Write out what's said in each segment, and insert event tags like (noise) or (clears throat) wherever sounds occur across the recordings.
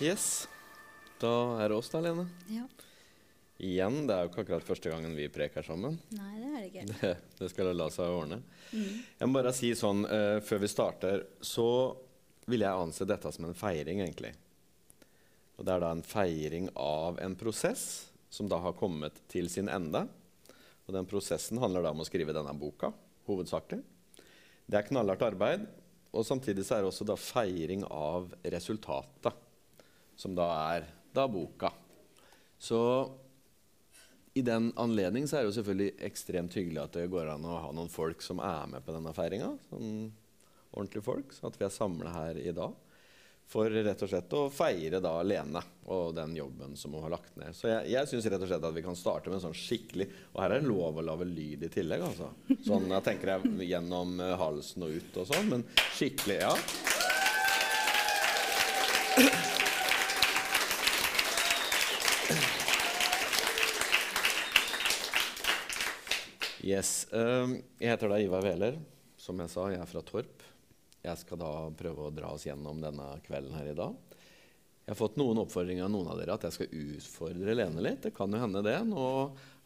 Yes. Da er det oss, da, Lene. Ja. Igjen. Det er jo ikke akkurat første gangen vi preker sammen. Nei, det er det ikke. Det, det skal la seg ordne. Mm. Jeg må bare si sånn uh, før vi starter, så vil jeg anse dette som en feiring, egentlig. Og det er da en feiring av en prosess som da har kommet til sin ende. Og den prosessen handler da om å skrive denne boka, hovedsakelig. Det er knallhardt arbeid, og samtidig så er det også da feiring av resultatet, som da er da boka. Så i den anledning er det jo selvfølgelig ekstremt hyggelig at det går an å ha noen folk som er med på denne feiringa. Sånn ordentlige folk. Så at vi er samla her i dag for rett og slett å feire da Lene og den jobben som hun har lagt ned. Så jeg, jeg syns rett og slett at vi kan starte med en sånn skikkelig Og her er det lov å lage lyd i tillegg, altså. Sånn jeg tenker jeg gjennom eh, halsen og ut og sånn, men skikkelig, ja. Yes. Um, jeg heter da Ivar Wæler. Som jeg sa, jeg er fra Torp. Jeg skal da prøve å dra oss gjennom denne kvelden her i dag. Jeg har fått noen oppfordringer av noen av dere at jeg skal utfordre Lene litt. Det kan jo hende det. Nå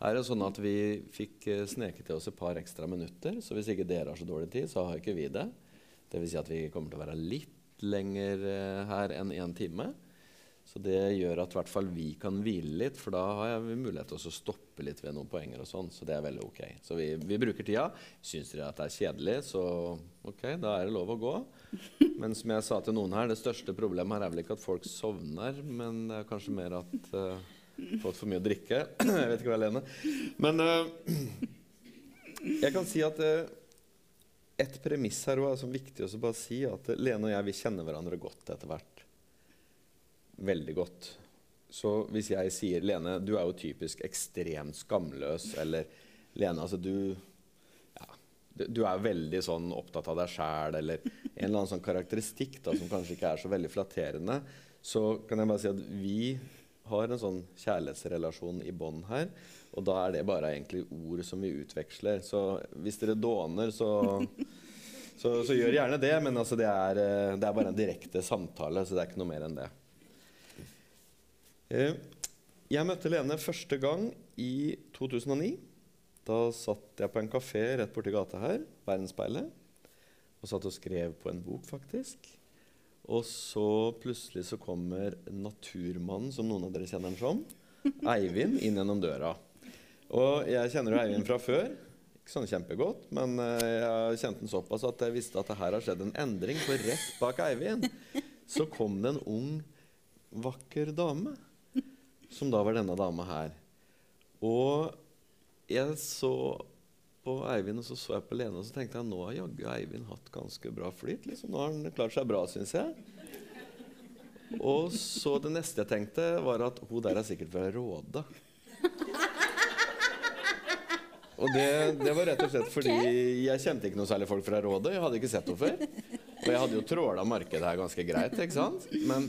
er det sånn at vi fikk eh, sneket til oss et par ekstra minutter. Så hvis ikke dere har så dårlig tid, så har ikke vi det. Vil si at vi kommer til å være litt lenger eh, her enn én en time. Så det gjør at hvert fall vi kan hvile litt, for da har vi mulighet til å stoppe litt ved noen poenger. og sånn, Så det er veldig ok. Så vi, vi bruker tida. Syns dere at det er kjedelig, så ok, da er det lov å gå. Men som jeg sa til noen her, det største problemet her er vel ikke at folk sovner, men det er kanskje mer at uh, fått for mye å drikke. (clears throat) jeg vet ikke hva, Lene. Men uh, jeg kan si at uh, et premiss her er så viktig å bare si at Lene og jeg vi kjenner hverandre godt etter hvert veldig godt. Så hvis jeg sier Lene, du er jo typisk ekstremt skamløs, eller Lene, altså du ja, du er veldig sånn opptatt av deg sjæl, eller en eller annen sånn karakteristikk da, som kanskje ikke er så veldig flatterende, så kan jeg bare si at vi har en sånn kjærlighetsrelasjon i bånd her. Og da er det bare egentlig ord som vi utveksler. Så hvis dere dåner, så, så, så gjør gjerne det. Men altså det, er, eh, det er bare en direkte samtale, så det er ikke noe mer enn det. Eh, jeg møtte Lene første gang i 2009. Da satt jeg på en kafé rett borti gata her, Verdensspeilet, og satt og skrev på en bok, faktisk. Og så plutselig så kommer naturmannen, som noen av dere kjenner ham som, Eivind, inn gjennom døra. Og jeg kjenner jo Eivind fra før. Ikke sånn kjempegodt, men eh, jeg kjente kjent den såpass at jeg visste at det her har skjedd en endring. For rett bak Eivind så kom det en ung, vakker dame som da var denne dama her. Og jeg så på Eivind, og så så jeg på Lene, og så tenkte jeg nå har jaggu Eivind hatt ganske bra flyt. Liksom. Nå har han klart seg bra, syns jeg. Og så det neste jeg tenkte, var at hun der er sikkert fra Råde. Og det, det, var rett og slett fordi jeg kjente ikke noe særlig folk fra Råde. Jeg hadde ikke sett henne før. Og jeg hadde jo tråla markedet her ganske greit. ikke sant? Men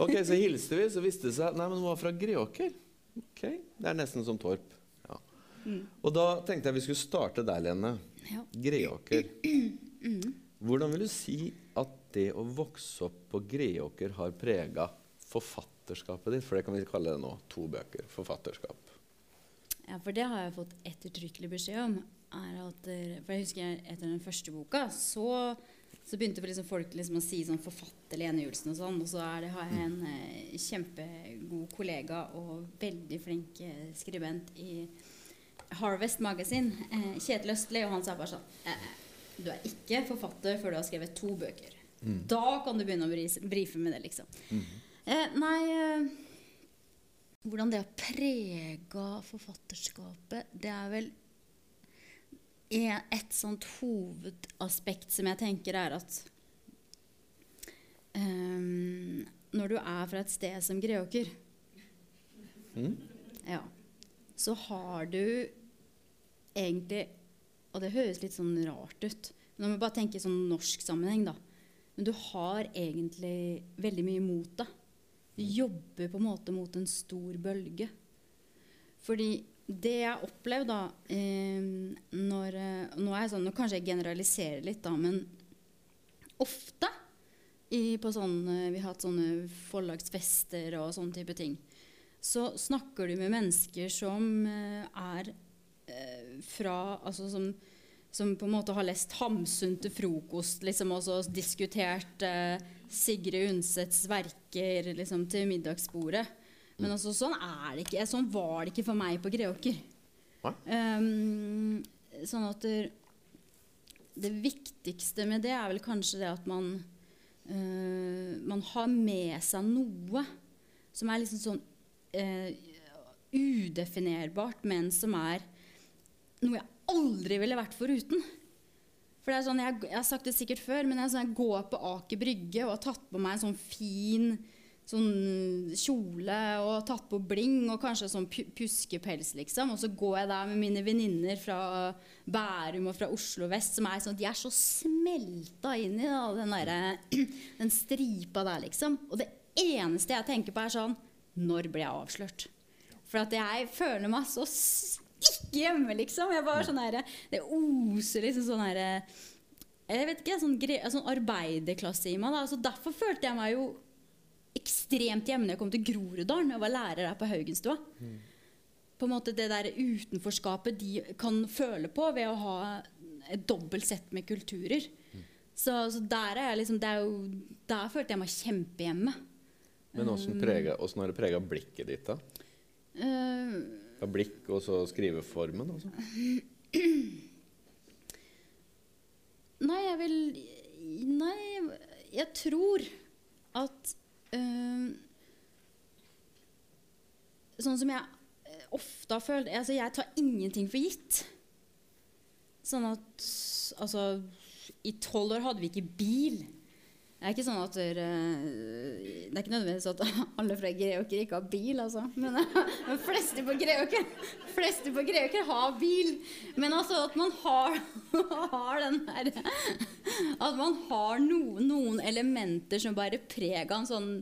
Ok, Så hilste vi, så viste det seg Nei, men hun var fra Greåker. Ok, Det er nesten som Torp. Ja. Mm. Og da tenkte jeg vi skulle starte der, Lene. Ja. Greåker. Mm. Hvordan vil du si at det å vokse opp på Greåker har prega forfatterskapet ditt? For det kan vi kalle det nå. To bøker. Forfatterskap. Ja, for det har jeg fått ettertrykkelig beskjed om. At, for jeg husker etter den første boka så så begynte liksom folk liksom å si sånn forfatter Lene Julsen og sånn. Og så det, har jeg en eh, kjempegod kollega og veldig flink eh, skribent i Harvest Magasin, eh, Kjetil Østli, og han sa bare sånn eh, Du er ikke forfatter før du har skrevet to bøker. Mm. Da kan du begynne å brife med det, liksom. Mm. nei eh, Hvordan det har prega forfatterskapet, det er vel et sånt hovedaspekt som jeg tenker er at um, Når du er fra et sted som Greåker, mm. ja, så har du egentlig Og det høres litt sånn rart ut. Nå når vi bare tenker sånn norsk sammenheng, da. Men du har egentlig veldig mye mot deg. Du jobber på en måte mot en stor bølge. Fordi det jeg opplevde da eh, når, eh, Nå er jeg sånn, nå kanskje jeg generaliserer litt, da, men ofte i, på sånne, Vi har hatt sånne forlagsfester og sånne type ting. Så snakker du med mennesker som eh, er eh, fra Altså som, som på en måte har lest Hamsun til frokost, liksom, og så diskutert eh, Sigrid Undsets verker liksom, til middagsbordet. Men altså, sånn er det ikke. Sånn var det ikke for meg på Greåker. Um, sånn at det, viktigste med det er vel kanskje det at man uh, man har med seg noe som er liksom sånn uh, udefinerbart, men som er noe jeg aldri ville vært foruten. For det er sånn, jeg, jeg har sagt det sikkert før, men jeg, sånn, jeg går på Aker Brygge og har tatt på meg en sånn fin sånn kjole og tatt på bling og kanskje sånn puskepels, liksom. Og så går jeg der med mine venninner fra Bærum og fra Oslo vest som er sånn De er så smelta inn i da, den, der, (clears throat) den stripa der, liksom. Og det eneste jeg tenker på, er sånn Når ble jeg avslørt? For at jeg føler meg så ikke hjemme, liksom. Jeg bare sånn her, Det oser liksom sånn herre Jeg vet ikke, sånn, sånn arbeiderklasse i meg. da, så Derfor følte jeg meg jo ekstremt hjemme når jeg kom til Groruddalen og var lærer der på Haugenstua. Mm. På en måte Det der utenforskapet de kan føle på ved å ha et dobbelt sett med kulturer. Mm. Så, så, der er jeg liksom jo, Der følte jeg meg kjempehjemme. Men åssen har det prega blikket ditt, da? Uh, blikk og så skriveformen? altså? Nei, jeg vil Nei, jeg tror at Sånn som jeg eh, ofte har følt altså Jeg tar ingenting for gitt. Sånn at Altså, i tolv år hadde vi ikke bil. Det er ikke sånn at uh, Det er ikke nødvendigvis at alle fra Greåker ikke har bil, altså. Men (laughs) de fleste på Greåker fleste på Greåker har bil. Men altså at man har, (laughs) har den der At man har noen, noen elementer som bærer preg av en sånn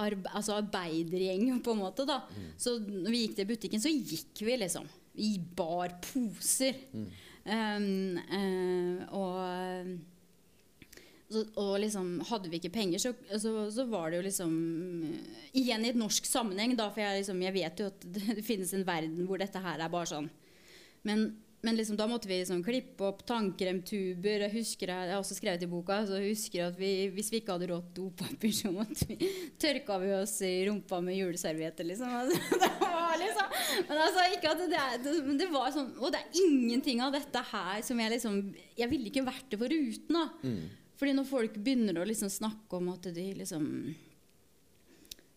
arbe, altså arbeidergjeng, på en måte. da. Mm. Så når vi gikk til butikken, så gikk vi liksom. Vi bar poser. Mm. Um, uh, og og liksom, hadde vi ikke penger, så, så, så, var det jo liksom Igjen i et norsk sammenheng, da, for jeg, liksom, jeg vet jo at (laughs) det, det, finnes en verden hvor dette her er bare sånn. Men, men liksom, da måtte vi liksom klippe opp tannkremtuber. Jeg husker, jeg har også skrevet i boka, så jeg at vi, hvis vi ikke hadde råd til dopapir, så måtte vi, (laughs) tørka vi oss i rumpa med juleservietter. Liksom. (laughs) det var liksom men altså, ikke at det, det, det, var sånn Og det er ingenting av dette her som jeg liksom Jeg ville ikke vært det foruten. da. Mm. Fordi når folk begynner å liksom snakke om at de liksom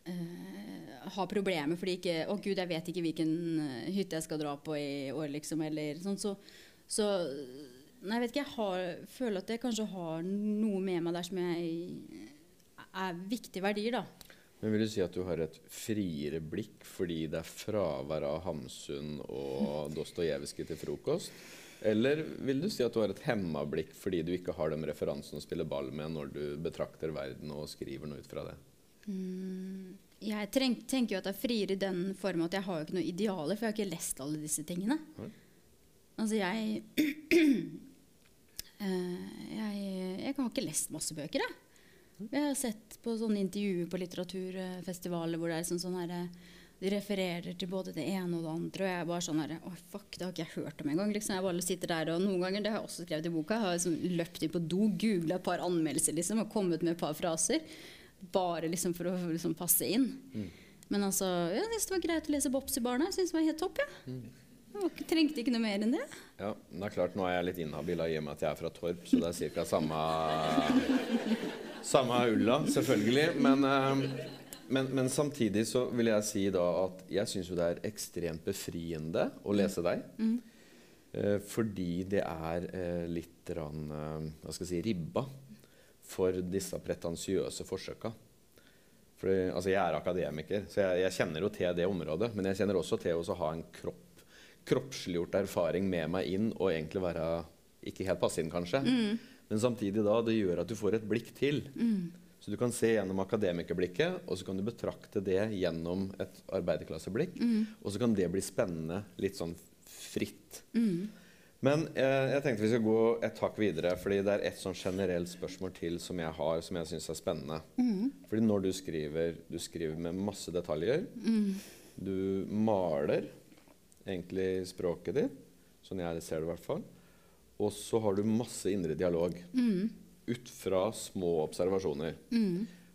uh, har problemer fordi ikke Å, gud, jeg vet ikke hvilken eh, hytte jeg skal dra på i år, liksom, eller sånn, så, så Nei, jeg vet ikke. Jeg har, føler at jeg kanskje har noe med meg der som jeg er viktige verdier, da. Men Vil du si at du har et friere blikk fordi det er fravær av Hamsun og Dostojevskij til frokost? Eller vil du si at du har et hemma blikk fordi du ikke har den referansene å spille ball med når du betrakter verden og skriver noe ut fra det? Mm, jeg tenk, tenker jo at jeg frier i den form at jeg har jo ikke noe idealer, for jeg har ikke lest alle disse tingene. Mm. Altså, jeg, uh, (clears throat) jeg Jeg har ikke lest masse bøker, jeg. Jeg har sett på sånne intervjuer på litteraturfestivaler hvor det er sånn, sånn herre de refererer til både det ene og det andre. Og jeg er bare sånn her, oh, fuck, Det har ikke jeg hørt om engang. Liksom. Jeg bare sitter der, og Noen ganger det har jeg også skrevet i boka, jeg har liksom løpt inn på do, googla et par anmeldelser liksom, og kommet med et par fraser. Bare liksom for å liksom, passe inn. Mm. Men altså, jeg syns det var greit å lese Bopsy-barna. Jeg syns det var helt topp. Ja. Mm. Jeg trengte ikke noe mer enn det. Ja, men det er klart Nå er jeg litt inhabil i og med at jeg er fra Torp, så det er ca. samme (laughs) Samme ulla, selvfølgelig. Men uh, men, men, samtidig så vil jeg si da at jeg syns jo det er ekstremt befriende å mm. lese deg. Mm. Eh, fordi det er eh, litt rann, eh, hva skal jeg si, ribba for disse pretensiøse forsøka. For, altså, jeg er akademiker, så jeg, jeg, kjenner jo til det området. Men jeg kjenner også til å ha en kropp, kroppsliggjort erfaring med meg inn og egentlig være ikke helt passe inn, kanskje. Mm. Men samtidig da, det gjør at du får et blikk til. Mm. Så du kan se gjennom akademikerblikket, og så kan du betrakte det gjennom et arbeiderklasseblikk. Mm. Og så kan det bli spennende litt sånn fritt. Mm. Men eh, jeg tenkte vi skal gå et hakk videre, fordi det er et sånn generelt spørsmål til som jeg har, som jeg syns er spennende. Fordi når du skriver, du skriver med masse detaljer. Du maler egentlig språket ditt, sånn jeg ser det i hvert fall. Og så har du masse indre dialog ut fra små observasjoner.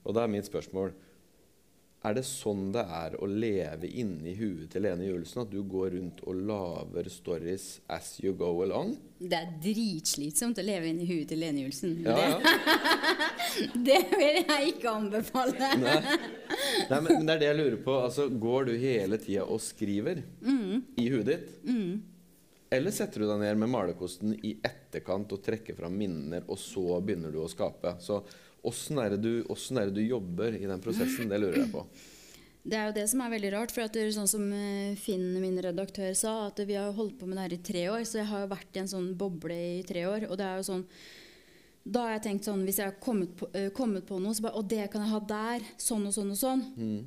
Og da er mitt spørsmål Er det sånn det er å leve inni huet til Lene Julesen? At du går rundt og lager stories as you go along? Det er dritslitsomt å leve inni huet til Lene Julesen. Ja, ja. (laughs) Det, vil jeg ikke anbefale. Nei. Nei, men, men det er det jeg lurer på. Altså, går du hele tida og skriver i huet ditt? Eller setter du deg ned med malerkosten i etterkant og trekker fram minner, og så begynner du å skape? Så åssen er, er det du jobber i den prosessen? Det lurer jeg på. Det er jo det som er veldig rart. For at det er sånn som eh, Finn, min redaktør, sa, at vi har holdt på med det her i tre år. Så jeg har vært i en sånn boble i tre år. Og det er jo sånn Da har jeg tenkt sånn Hvis jeg har kommet på, eh, kommet på noe, så bare Å, det kan jeg ha der. Sånn og sånn og sånn. Mm.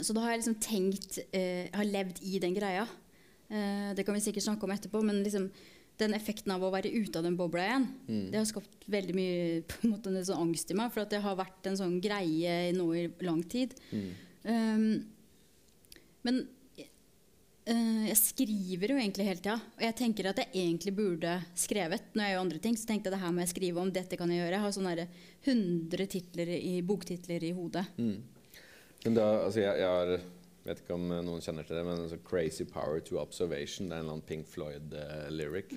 så da har jeg liksom tenkt eh, Jeg har levd i den greia. Eh, det kan vi sikkert snakke om etterpå, men liksom den effekten av å være ute av den bobla igjen, det har skapt veldig mye på en måte, en sånn angst i meg. For at det har vært en sånn greie nå i lang tid. Um, men uh, jeg skriver jo egentlig hele tida. Og jeg tenker at jeg egentlig burde skrevet. Når jeg gjør andre ting, så tenkte jeg det her må jeg skrive om. Dette kan jeg gjøre. Jeg har sånne der 100 titler i, boktitler i hodet. Men da, altså jeg, jeg har vet ikke om noen kjenner til det, men altså 'Crazy Power to Observation'. Det er en eller annen Pink Floyd-lyric.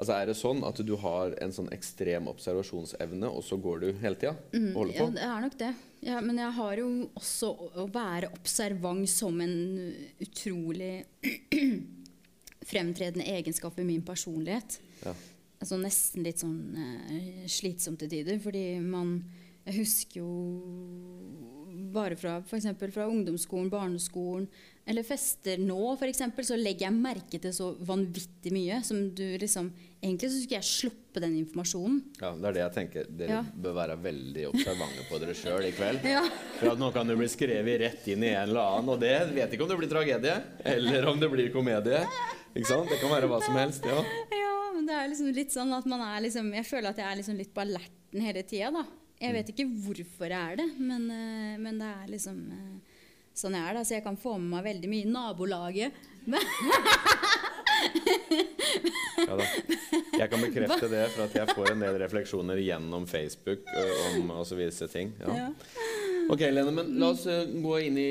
Altså Er det sånn at du har en sånn ekstrem observasjonsevne, og så går du hele tida Mm. holder Ja, det er nok det. Ja, men jeg har jo også å være observant som en utrolig (clears throat) fremtredende egenskap i min personlighet. Ja. Altså nesten litt sånn uh, slitsomt til tider, fordi man Jeg husker jo bare fra f.eks. fra ungdomsskolen, barneskolen eller fester nå, f.eks., så legger jeg merke til så vanvittig mye som du liksom Egentlig så skulle jeg sluppe den informasjonen. Ja, Det er det jeg tenker. Dere Ja. bør være veldig observante på dere sjøl i kveld. (laughs) Ja. For nå kan det bli skrevet rett inn i en eller annen, og det vet ikke om det blir tragedie, eller om det blir komedie. Ikke sant? Det kan være hva som helst. ja. Ja, men det er liksom litt sånn at man er liksom Jeg føler at jeg er liksom litt på alerten hele tida, da. Jeg vet ikke hvorfor jeg er det, men, eh, men det er liksom eh, sånn jeg er, da. Så jeg kan få med meg veldig mye i nabolaget. (laughs) Ja da. Jeg kan bekrefte det, for at jeg får en del refleksjoner gjennom Facebook ø, om altså visse ting. Ja. Ok, Lene, men la oss gå inn i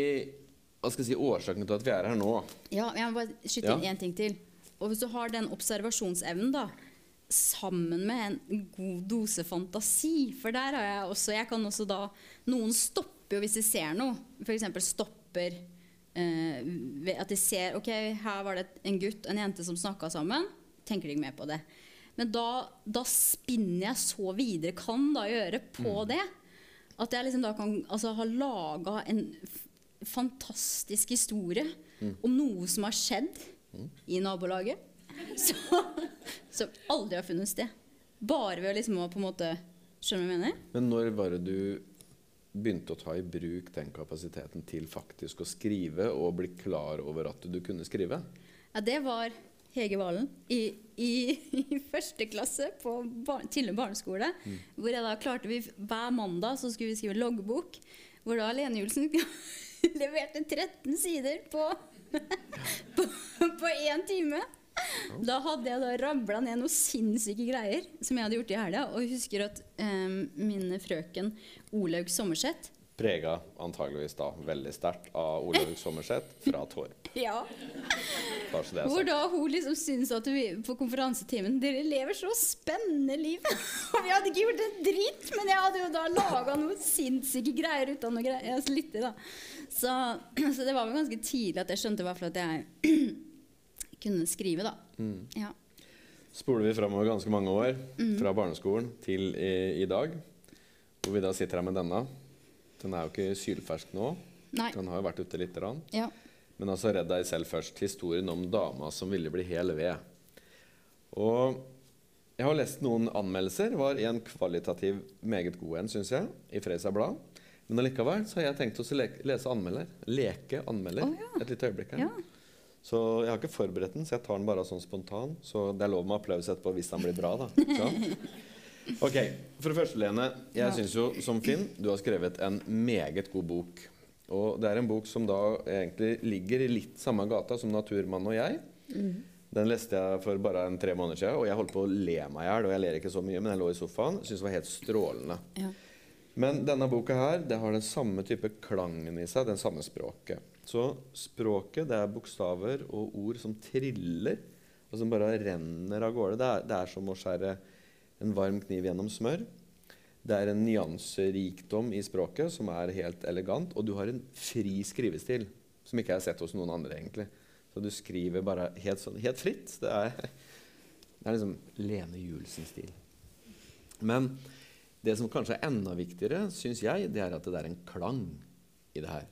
hva skal jeg si, årsaken til at vi er her nå. ja, jeg må bare skyte inn Ja. én ting til. Og hvis du har den observasjonsevnen, da, sammen med en god dose fantasi For der har jeg også Jeg kan også da Noen stopper jo hvis de ser noe. F.eks. stopper eh, at de ser Ok, her var det en gutt en jente som snakka sammen. Tenker de ikke mer på det. Men da, da spinner jeg så videre, kan da gjøre, på det. At jeg liksom da kan altså, ha laga en fantastisk historie om noe som har skjedd i nabolaget. Så, som aldri har funnet sted. Bare ved å liksom på en måte Skjønner du hva jeg mener? Men når var det du begynte å ta i bruk den kapasiteten til faktisk å skrive, og bli klar over at du kunne skrive? Ja, det var Hege Valen i, i, i første klasse på bar Tille barneskole. Hvor jeg da klarte vi Hver mandag så skulle vi skrive loggbok. Hvor da Lene Julsen (laughs) leverte 13 sider på (laughs) på, på én time. Da hadde jeg da rabla ned noen sinnssyke greier som jeg hadde gjort i helga. Og jeg husker at eh, min frøken Olaug Sommerseth Prega antageligvis da veldig sterkt av Olaug Sommerseth fra Torp. (laughs) ja, Hvor da hun liksom syntes at vi på konferansetimen Dere lever så spennende liv. (laughs) og vi hadde ikke gjort en dritt, men jeg hadde jo da laga noen sinnssyke greier ut av noe greier. Altså, litt, da. Så, (clears throat) så det var vel ganske tidlig at jeg skjønte i hvert fall at jeg kunne skrive, da. Ja. Spoler vi framover ganske mange år, fra barneskolen til i, i dag, hvor vi da sitter her med denne. Den er jo ikke sylfersk nå. Nei. Den har jo vært ute lite grann. Ja. Men altså, redd deg selv først. Historien om dama som ville bli hel ved. Og jeg har lest noen anmeldelser. Var en kvalitativ meget god en, syns jeg, i Freisa Blad. Men allikevel så har jeg tenkt å le lese anmelder. Leke anmelder oh, ja. et lite øyeblikk her. Ja. Så jeg har ikke forberedt den, så jeg tar den bare sånn spontan. Så det er lov med applaus etterpå hvis den blir bra, da. Ok, For det første, Lene. Jeg syns jo, som Finn, du har skrevet en meget god bok. Og det er en bok som da egentlig ligger i litt samme gata som 'Naturmann og jeg'. Den leste jeg for bare en tre måneder siden, og jeg holdt på å le meg i hjel. Og jeg ler ikke så mye, men jeg lå i sofaen. Syns det var helt strålende. Ja. Men denne boka her, det har den samme type klangen i seg, den samme språket. Så språket, det er bokstaver og ord som triller, og som bare renner av gårde. Det er, det er som å skjære en varm kniv gjennom smør. Det er en nyanserikdom i språket som er helt elegant, og du har en fri skrivestil som ikke har sett hos noen andre, egentlig. Så du skriver bare helt, sånn, helt fritt. Det er, (laughs) det er liksom Lene Julesen-stil. Men det som kanskje er enda viktigere, syns jeg, det er at det er en klang i det her.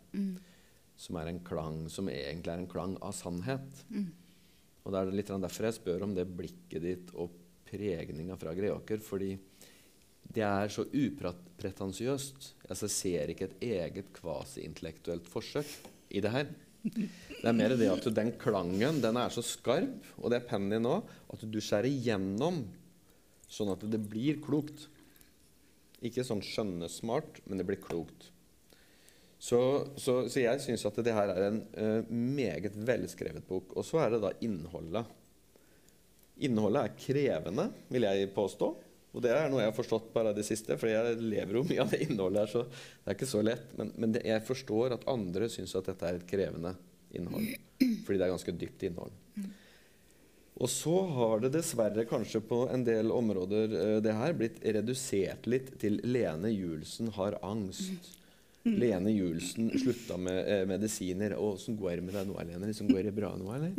Som er en klang som egentlig er en klang av sannhet. Og det er litt derfor jeg spør om det blikket ditt og pregninga fra Greåker. Fordi det er så upretensiøst. Altså, jeg ser ikke et eget kvasiintellektuelt forsøk i det her. Det er mer det at den klangen den er så skarp, og det er pennen din nå, at du skjærer gjennom sånn at det blir klokt. Ikke sånn skjønnesmart, men det blir klokt. Så, så, så jeg syns at det her er en uh, meget velskrevet bok. Og så er det da innholdet. Innholdet er krevende, vil jeg påstå. Og det er noe jeg har forstått bare det siste, for jeg lever jo mye av det innholdet her, så det er ikke så lett. Men, men det, jeg forstår at andre syns at dette er et krevende innhold. Fordi det er ganske dypt innhold. Og så har det dessverre kanskje på en del områder eh, det her blitt redusert litt til Lene Julesen har angst. Lene Julesen slutta med eh, medisiner. Og 'Åssen går det med deg nå, Lene? Liksom, går det bra nå, eller?'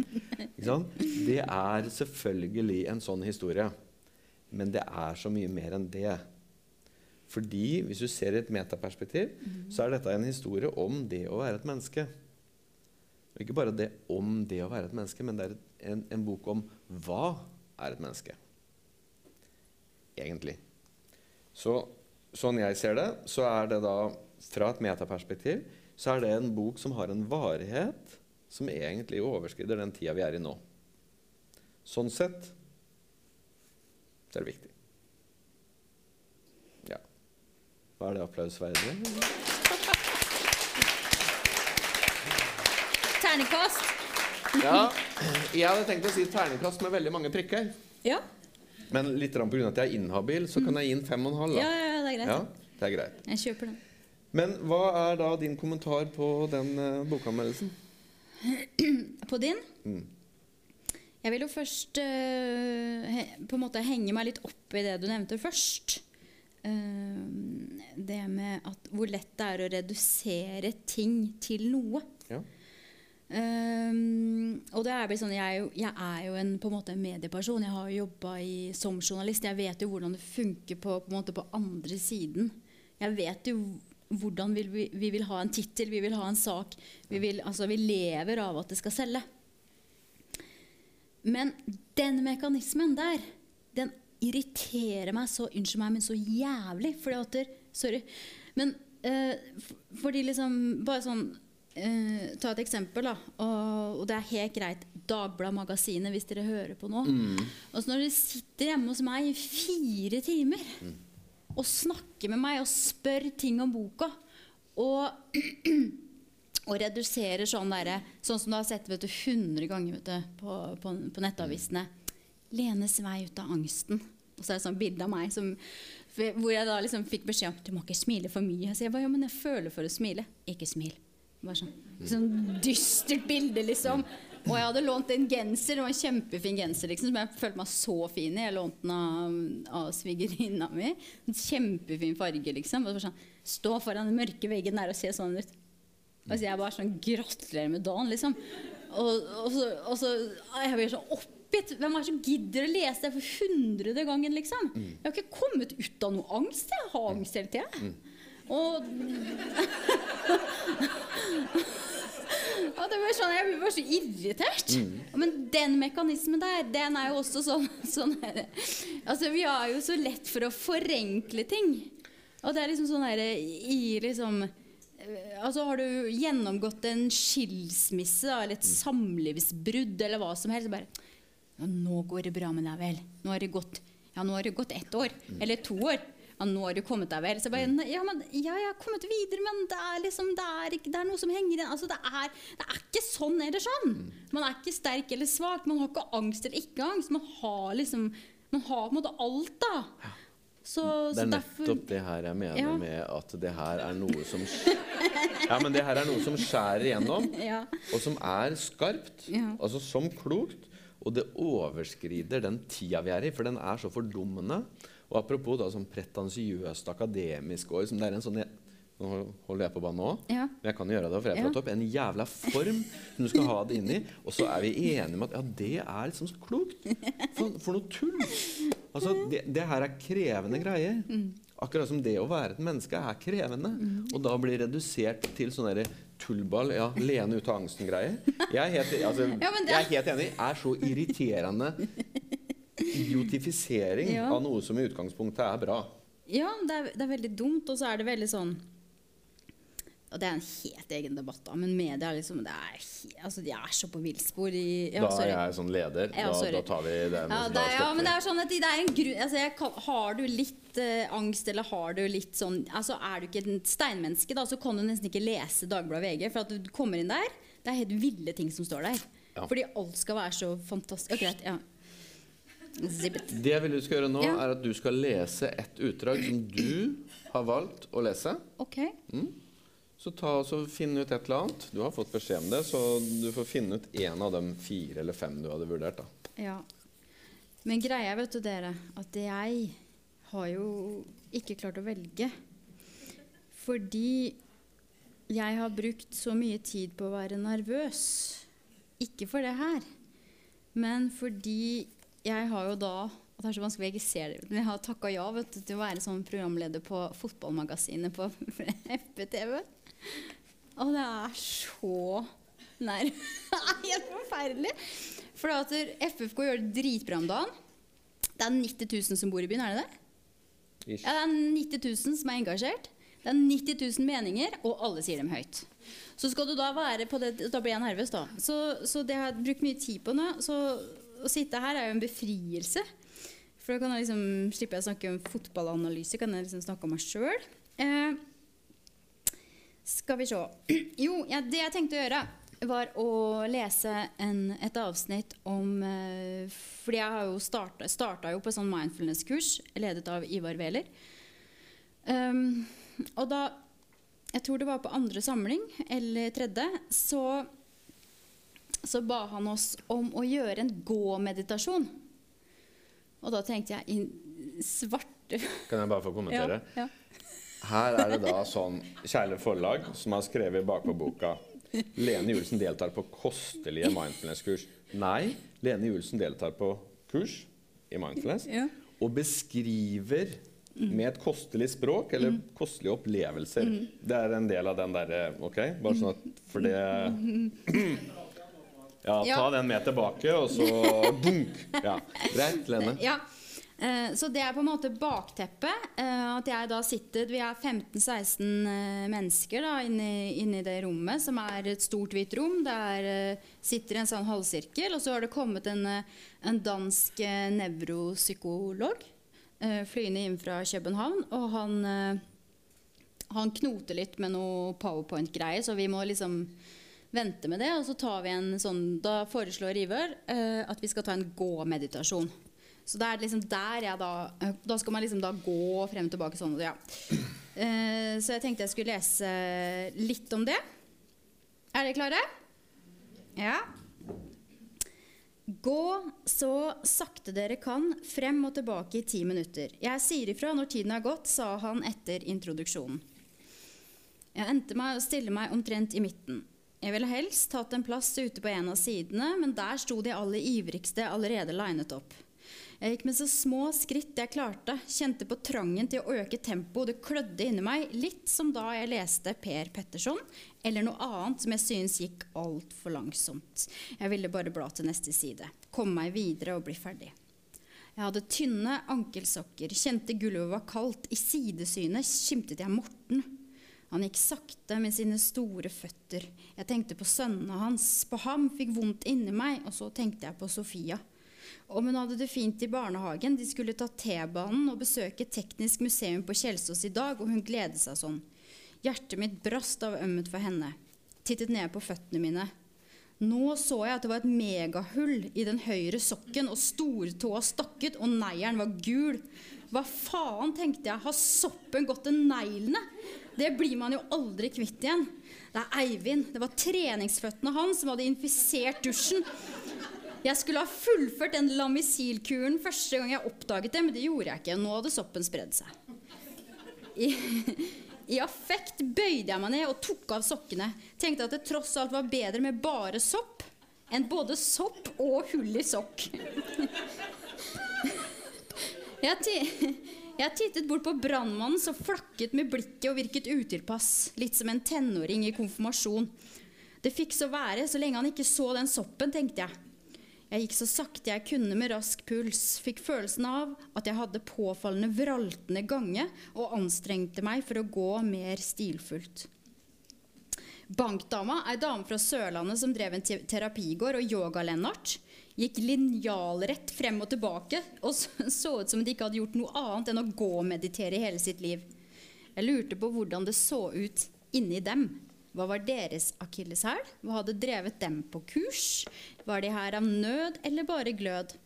Det er selvfølgelig en sånn historie. Men det er så mye mer enn det. Fordi hvis du ser i et metaperspektiv, så er dette en historie om det å være et menneske. Og ikke bare det om det å være et menneske, men det er en, en bok om hva er et menneske. Egentlig. Så sånn jeg ser det, så er det da fra et metaperspektiv så er det en bok som har en varighet som egentlig overskrider den tida vi er i nå. Sånn sett så er det viktig. Ja. Hva er det applausverdig? Terningkast! Ja, jeg hadde tenkt å si ternekast med veldig mange prikker. Ja. Men litt pga. at jeg er inhabil, så kan jeg gi den fem og en halv. Ja, ja, det er greit. Ja, det er greit. Jeg kjøper den. Men hva er da din kommentar på den uh, bokanmeldelsen? På din? Mm. Jeg vil jo først uh, he, på en måte henge meg litt opp i det du nevnte først. Uh, det med at hvor lett det er å redusere ting til noe. Ja. Um, og det er sånn, jeg, er jo, jeg er jo en, på en måte en medieperson. Jeg har jo jobba som journalist. Jeg vet jo hvordan det funker på, på, på andre siden. Jeg vet jo hvordan vil vi, vi vil ha en tittel, vi vil ha en sak. Vi, vil, altså, vi lever av at det skal selge. Men den mekanismen der, den irriterer meg så Unnskyld meg, men så jævlig. Fordi at Sorry. Men uh, fordi liksom Bare sånn eh, Ta et eksempel, da. Og, og det er helt greit. Dagbladet-magasinet, hvis dere hører på nå. Mm. så når dere sitter hjemme hos meg i fire timer og snakker med meg og spør ting om boka og (clears throat) og reduserer sånn derre Sånn som du har sett vet du, 100 ganger vet du, på, på, på nettavisene. Lenes vei ut av angsten. Og så er det sånn bilde av meg som, hvor jeg da liksom fikk beskjed om du må ikke smile for mye. Så jeg bare ja, men jeg føler for å smile. Ikke smil. Bare sånn, sånn dystert bilde, liksom. Og jeg hadde lånt en genser, det var en kjempefin genser liksom, som jeg følte meg så fin i. Jeg lånte den av, av svigerinna mi. En kjempefin farge, liksom. Og sånn, Stå foran den mørke veggen der og se sånn ut. Altså jeg bare sånn Gratulerer med dagen, liksom. Og, og, så, og så Jeg blir så oppgitt. Hvem er det som gidder å lese det for hundrede gangen, liksom? Jeg har ikke kommet ut av noe angst. Jeg har angst hele tida. Og det var sånn, Jeg bare så irritert. Men den mekanismen der, den er jo også sånn, sånn her, Altså, Vi har jo så lett for å forenkle ting. Og det er liksom sånn her, i liksom Altså Har du gjennomgått en skilsmisse da, eller et samlivsbrudd eller hva som helst, så bare ja, 'Nå går det bra med deg, vel. Nå har det gått, ja, nå har det gått ett år. Eller to år. Ja, nå har du kommet deg vel. Så bare, ja, men, ja, jeg har kommet videre, men det er liksom, det er, ikke, det er noe som henger igjen. Altså, det, er, det er ikke sånn eller sånn. Man er ikke sterk eller svak. Man har ikke angst eller ikke angst. Man har liksom Man har på en måte alt, da. Så, Det så er nettopp det her jeg mener Ja. med at det her er noe som (laughs) Ja, men det her er noe som skjærer igjennom, Ja. og som er skarpt. Ja. Altså som klokt. Og det overskrider den tida vi er i, for den er så fordummende. Og apropos da sånn pretensiøst akademisk år, som det er en sånn Nå holder jeg på banen nå, Ja. men jeg kan gjøre det, for jeg er Ja. topp. En jævla form som du skal ha det inn i. Og så er vi enige om at ja, det er liksom så klokt. For, for noe tull! Altså, det, det her er krevende greier. Mm. Akkurat som det å være et menneske er krevende. Og da blir redusert til sånn derre tullball, ja, lene ut av angsten-greier. Jeg, er altså, Ja, det- jeg er helt enig. Er så irriterende idiotifisering Ja. av noe som i utgangspunktet er bra. Ja, det er, det er veldig dumt, og så er det veldig sånn Og det er en helt egen debatt, da, men media liksom, det er, altså, de er så på villspor ja, da sorry. er jeg sånn leder. Ja, da, da tar vi det. Ja, det er, ja, men det er sånn at det er en grunn altså, kan, Har du litt uh, angst, eller har du litt sånn altså, Er du ikke et steinmenneske, da, så kan du nesten ikke lese Dagbladet VG. For at du kommer inn der, det er helt ville ting som står der. Fordi alt skal være så fantastisk. Okay. Ja. Det jeg vil du skal gjøre nå, Ja. er at du skal lese et utdrag som du har valgt å lese. OK. Så ta og finn ut et eller annet. Du har fått beskjed om det, så du får finne ut én av de fire eller fem du hadde vurdert. da. Ja. Men greia, vet du dere, at jeg har jo ikke klart å velge. Fordi jeg har brukt så mye tid på å være nervøs. Ikke for det her, men fordi jeg har jo da og det er så vanskelig jeg ser det, men jeg har takka ja vet du, til å være sånn programleder på Fotballmagasinet på FPTV. Og det er så nær (laughs) helt forferdelig. For at FFK gjør det dritbra om dagen. Det er 90 000 som bor i byen, er det det? Ish. Ja, det er 90 000 som er engasjert. Det er 90 000 meninger, og alle sier dem høyt. Så skal du da være på det Da blir jeg nervøs, da. Så, så det har jeg brukt mye tid på nå. Så å sitte her er jo en befrielse. For da kan jeg liksom slipper jeg å snakke om fotballanalyse, kan jeg liksom snakke om meg sjøl. Eh, skal vi se. (clears throat) Jo, ja, det jeg tenkte å gjøre, var å lese en, et avsnitt om eh, Fordi jeg har jo starta, starta jo på sånn mindfulness-kurs ledet av Ivar Wæler. Um, og da Jeg tror det var på andre samling, eller tredje, så, så ba han oss om å gjøre en gå-meditasjon. Og da tenkte jeg i svarte Kan jeg bare få kommentere? (laughs) Ja, ja. Her er det da sånn Kjærlig forlag som har skrevet bakpå boka Lene Julesen deltar på kostelige mindfulness-kurs. Nei, Lene Julesen deltar på kurs i mindfulness Ja. og beskriver med et kostelig språk eller kostelige opplevelser. Det er en del av den derre OK? Bare sånn at For det (laughs) Ja, ta Ja. den med tilbake, og så (laughs) bunk! Ja. Greit, Lene. Ja. Eh, Så det er på en måte bakteppet. eh, At jeg da sitter Vi er 15-16 eh, mennesker da inni, i det rommet, som er et stort, hvitt rom. Der sitter en sånn halvsirkel, og så har det kommet en, en dansk nevropsykolog flyende inn fra København. Og han, han knoter litt med noe powerpoint-greier, så vi må liksom vente med det. Og så tar vi en sånn Da foreslår Ivar eh, at vi skal ta en gå-meditasjon. Så det er liksom der jeg da eh, Da skal man liksom da gå frem og tilbake sånn. Ja. Eh, så jeg tenkte jeg skulle lese litt om det. Er dere klare? Ja. Gå så sakte dere kan frem og tilbake i ti minutter. Jeg sier ifra når tiden er gått, sa han etter introduksjonen. Jeg endte meg å stille meg omtrent i midten. Jeg ville helst tatt en plass ute på en av sidene, men der sto de aller ivrigste allerede linet opp. Jeg gikk med så små skritt jeg klarte, kjente på trangen til å øke tempoet, det klødde inni meg, litt som da jeg leste Per Petterson, eller noe annet som jeg synes gikk altfor langsomt. Jeg ville bare bla til neste side, komme meg videre og bli ferdig. Jeg hadde tynne ankelsokker, kjente gulvet var kaldt, i sidesynet skimtet jeg Morten. Han gikk sakte med sine store føtter. Jeg tenkte på sønnene hans. På ham fikk vondt inni meg, og så tenkte jeg på Sofia. Om hun hadde det fint i barnehagen, de skulle ta T-banen og besøke Teknisk museum på Kjelsås i dag, og hun gledet seg sånn. Hjertet mitt brast av ømmet for henne. Tittet ned på føttene mine. Nå så jeg at det var et megahull i den høyre sokken, og stortåa stakket, og neieren var gul. Hva faen, tenkte jeg, har soppen gått til neglene? Det blir man jo aldri kvitt igjen. Det er Eivind. Det var treningsføttene hans som hadde infisert dusjen. Jeg skulle ha fullført den lamisilkuren første gang jeg oppdaget det, men det gjorde jeg ikke. Nå hadde soppen spredd seg. I, I affekt bøyde jeg meg ned og tok av sokkene. Tenkte at det tross alt var bedre med bare sopp enn både sopp og hull i sokk. (laughs) Jeg, (laughs) jeg tittet bort på brannmannen som flakket med blikket og virket utilpass, litt som en tenåring i konfirmasjon. Det fikk så være så lenge han ikke så den soppen, tenkte jeg. Jeg gikk så sakte jeg kunne med rask puls, fikk følelsen av at jeg hadde påfallende vraltende gange og anstrengte meg for å gå mer stilfullt. Bankdama, ei dame fra Sørlandet som drev en terapigård, og yoga-Lennart, gikk linjalrett frem og tilbake og så ut som de ikke hadde gjort noe annet enn å gå og meditere hele sitt liv. Jeg lurte på hvordan det så ut inni dem. Hva var deres akilleshæl? Hva hadde drevet dem på kurs? Var de her av nød eller bare glød?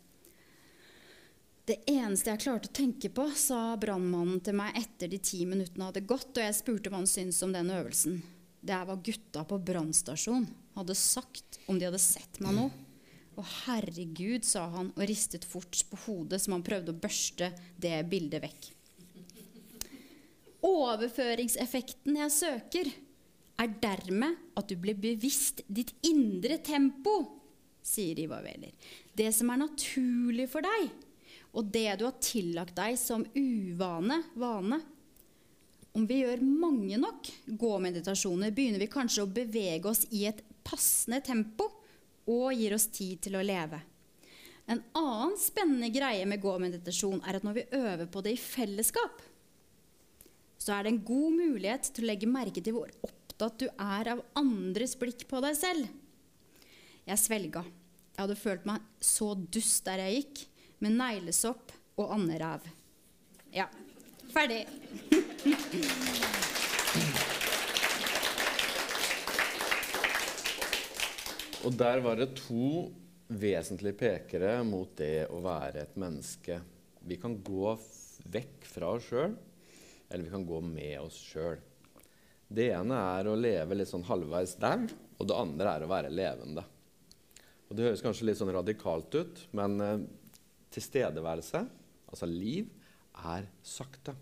Det eneste jeg klarte å tenke på, sa brannmannen til meg etter de ti minuttene hadde gått, og jeg spurte hva han syntes om den øvelsen. Det er hva gutta på brannstasjonen hadde sagt om de hadde sett meg nå. Å, herregud, sa han og ristet fort på hodet som han prøvde å børste det bildet vekk. Overføringseffekten jeg søker, er dermed at du blir bevisst ditt indre tempo, sier Ivar Wæler. Det som er naturlig for deg, og det du har tillagt deg som uvane, vane. Om vi gjør mange nok gå-meditasjoner, begynner vi kanskje å bevege oss i et passende tempo og gir oss tid til å leve. En annen spennende greie med gå-meditasjon er at når vi øver på det i fellesskap, så er det en god mulighet til å legge merke til hvor opptatt du er av andres blikk på deg selv. Jeg svelga. Jeg hadde følt meg så dust der jeg gikk, med neglesopp og anderæv. Ja, ferdig. (laughs) og der var det to vesentlige pekere mot det å være et menneske. Vi kan gå vekk fra oss sjøl, eller vi kan gå med oss sjøl. Det ene er å leve litt sånn halvveis der, og det andre er å være levende. Og Det høres kanskje litt sånn radikalt ut, men eh, tilstedeværelse, altså liv, er sakte.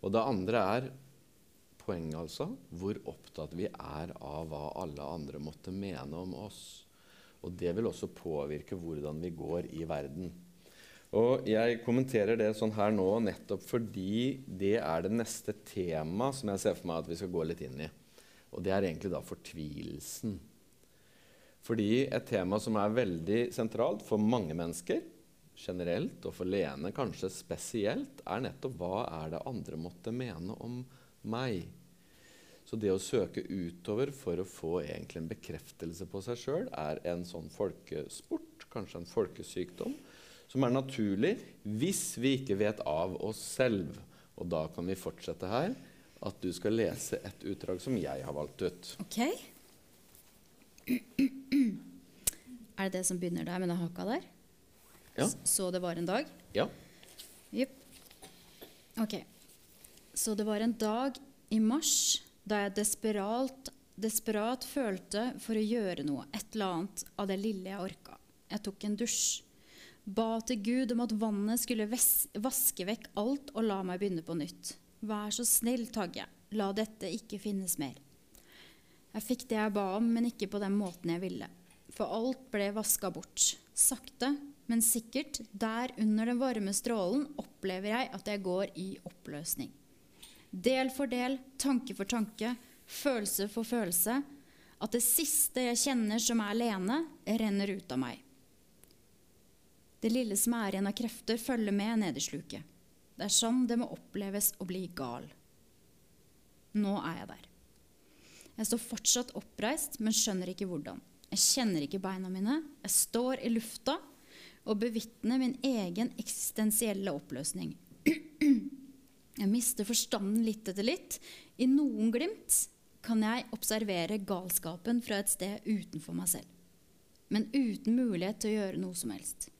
Og det andre er poenget, altså, hvor opptatt vi er av hva alle andre måtte mene om oss. Og det vil også påvirke hvordan vi går i verden. Og jeg kommenterer det sånn her nå nettopp fordi det er det neste tema som jeg ser for meg at vi skal gå litt inn i. Og det er egentlig da fortvilelsen. Fordi et tema som er veldig sentralt for mange mennesker generelt, og for Lene kanskje spesielt, er nettopp hva er det andre måtte mene om meg? Så det å søke utover for å få egentlig en bekreftelse på seg sjøl er en sånn folkesport, kanskje en folkesykdom, som er naturlig hvis vi ikke vet av oss selv. Og da kan vi fortsette her at du skal lese et utdrag som jeg har valgt ut. Ok. (clears throat) Er det det som begynner der med den haka der? Ja. Så det var en dag? Ja. Jepp. Ok. Så det var en dag i mars da jeg desperat, desperat følte for å gjøre noe, et eller annet av det lille jeg orka. Jeg tok en dusj ba til Gud om at vannet skulle vaske vekk alt og la meg begynne på nytt. Vær så snill, Tagge, la dette ikke finnes mer. Jeg fikk det jeg ba om, men ikke på den måten jeg ville. For alt ble vaska bort. Sakte, men sikkert, der under den varme strålen, opplever jeg at jeg går i oppløsning. Del for del, tanke for tanke, følelse for følelse. At det siste jeg kjenner som er alene, renner ut av meg. Det lille som er igjen av krefter, følger med ned i sluket. Det er sånn det må oppleves å bli gal. Nå er jeg der. Jeg står fortsatt oppreist, men skjønner ikke hvordan. Jeg kjenner ikke beina mine. Jeg står i lufta og bevitner min egen eksistensielle oppløsning. Jeg mister forstanden litt etter litt. I noen glimt kan jeg observere galskapen fra et sted utenfor meg selv. Men uten mulighet til å gjøre noe som helst.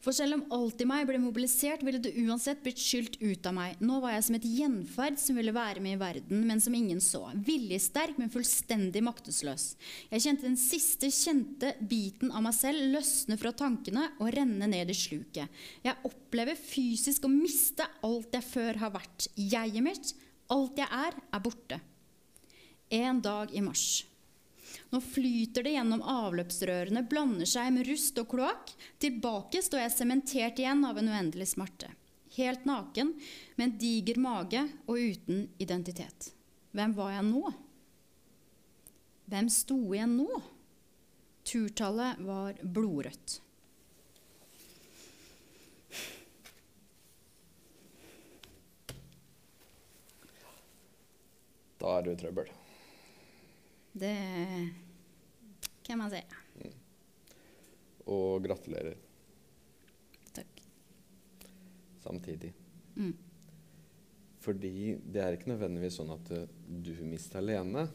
For selv om alt i meg ble mobilisert, ville det uansett blitt skylt ut av meg. Nå var jeg som et gjenferd som ville være med i verden, men som ingen så. Viljesterk, men fullstendig maktesløs. Jeg kjente den siste kjente biten av meg selv løsne fra tankene og renne ned i sluket. Jeg opplever fysisk å miste alt jeg før har vært. Jeget mitt, alt jeg er, er borte. En dag i mars. Nå flyter det gjennom avløpsrørene, blander seg med rust og kloakk. Tilbake står jeg sementert igjen av en uendelig smerte. Helt naken, med en diger mage og uten identitet. Hvem var jeg nå? Hvem sto jeg nå? Turtallet var blodrødt. Da er du i trøbbel. Det kan man si. Og gratulerer Takk. samtidig. Mm. Fordi det er ikke nødvendigvis sånn at eh, du mista Lene,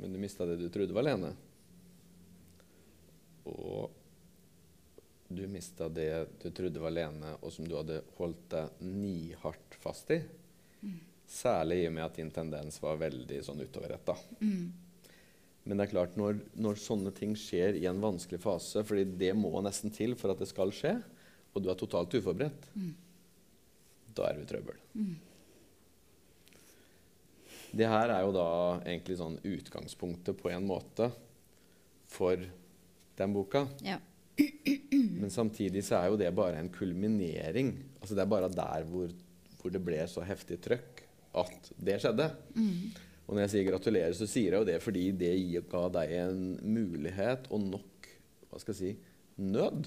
men du mista det du trodde var Lene. Og du mista det du trodde var Lene, og som du hadde holdt deg nihardt fast i. Særlig i og med at din tendens var veldig sånn utoverretta. Mm. Men det er klart, når, når sånne ting skjer i en vanskelig fase, fordi det må nesten til for at det skal skje, og du er totalt uforberedt, da er du i trøbbel. Det her er jo da egentlig sånn utgangspunktet på en måte for den boka. Ja. (clears throat) Men samtidig så er jo det bare en kulminering. Altså Det er bare der hvor, hvor det ble så heftig trøkk at det skjedde. Og når jeg sier gratulerer, så sier jeg jo det fordi det ga deg en mulighet og nok hva skal jeg si, nød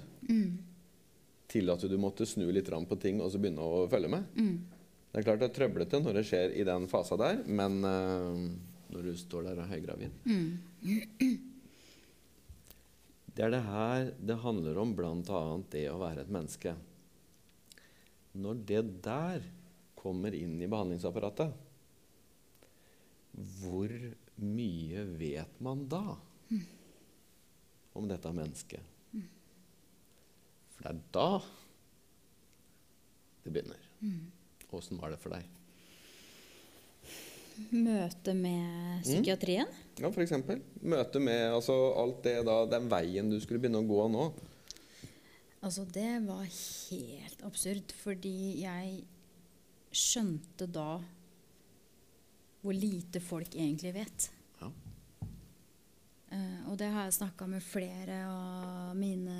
til at du måtte snu litt på ting og så begynne å følge med. Det er klart det er trøblete når det skjer i den fasa der, men uh, når du står der og er høygravid Det er det her det handler om, bl.a. det å være et menneske. Når det der kommer inn i behandlingsapparatet, hvor mye vet man da om dette mennesket? For det er da det begynner. Åssen var det for deg? Møte med psykiatrien. Ja, eksempel. Møte med altså, alt det da, den veien du skulle begynne å gå nå. Altså, det var helt absurd, fordi jeg skjønte da hvor lite folk egentlig vet. Ja. Uh, og det har jeg snakka med flere av mine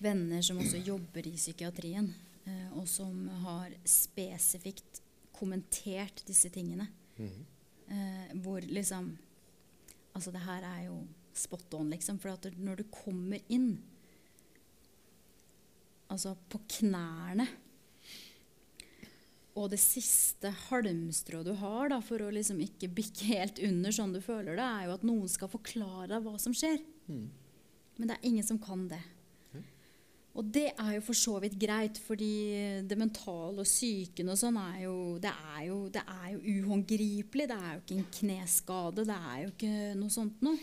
venner som også jobber i psykiatrien, uh, og som har spesifikt kommentert disse tingene. Eh, hvor liksom Altså, det her er jo spot on, liksom. For at når du kommer inn altså på knærne og det siste halmstrået du har da, for å liksom ikke bikke helt under sånn du føler det, er jo at noen skal forklare deg hva som skjer. Men det er ingen som kan det. Og det er jo for så vidt greit, fordi det mentale og psyken og sånn er jo det, er jo det er jo uhåndgripelig. Det er jo ikke en kneskade. Det er jo ikke noe sånt noe.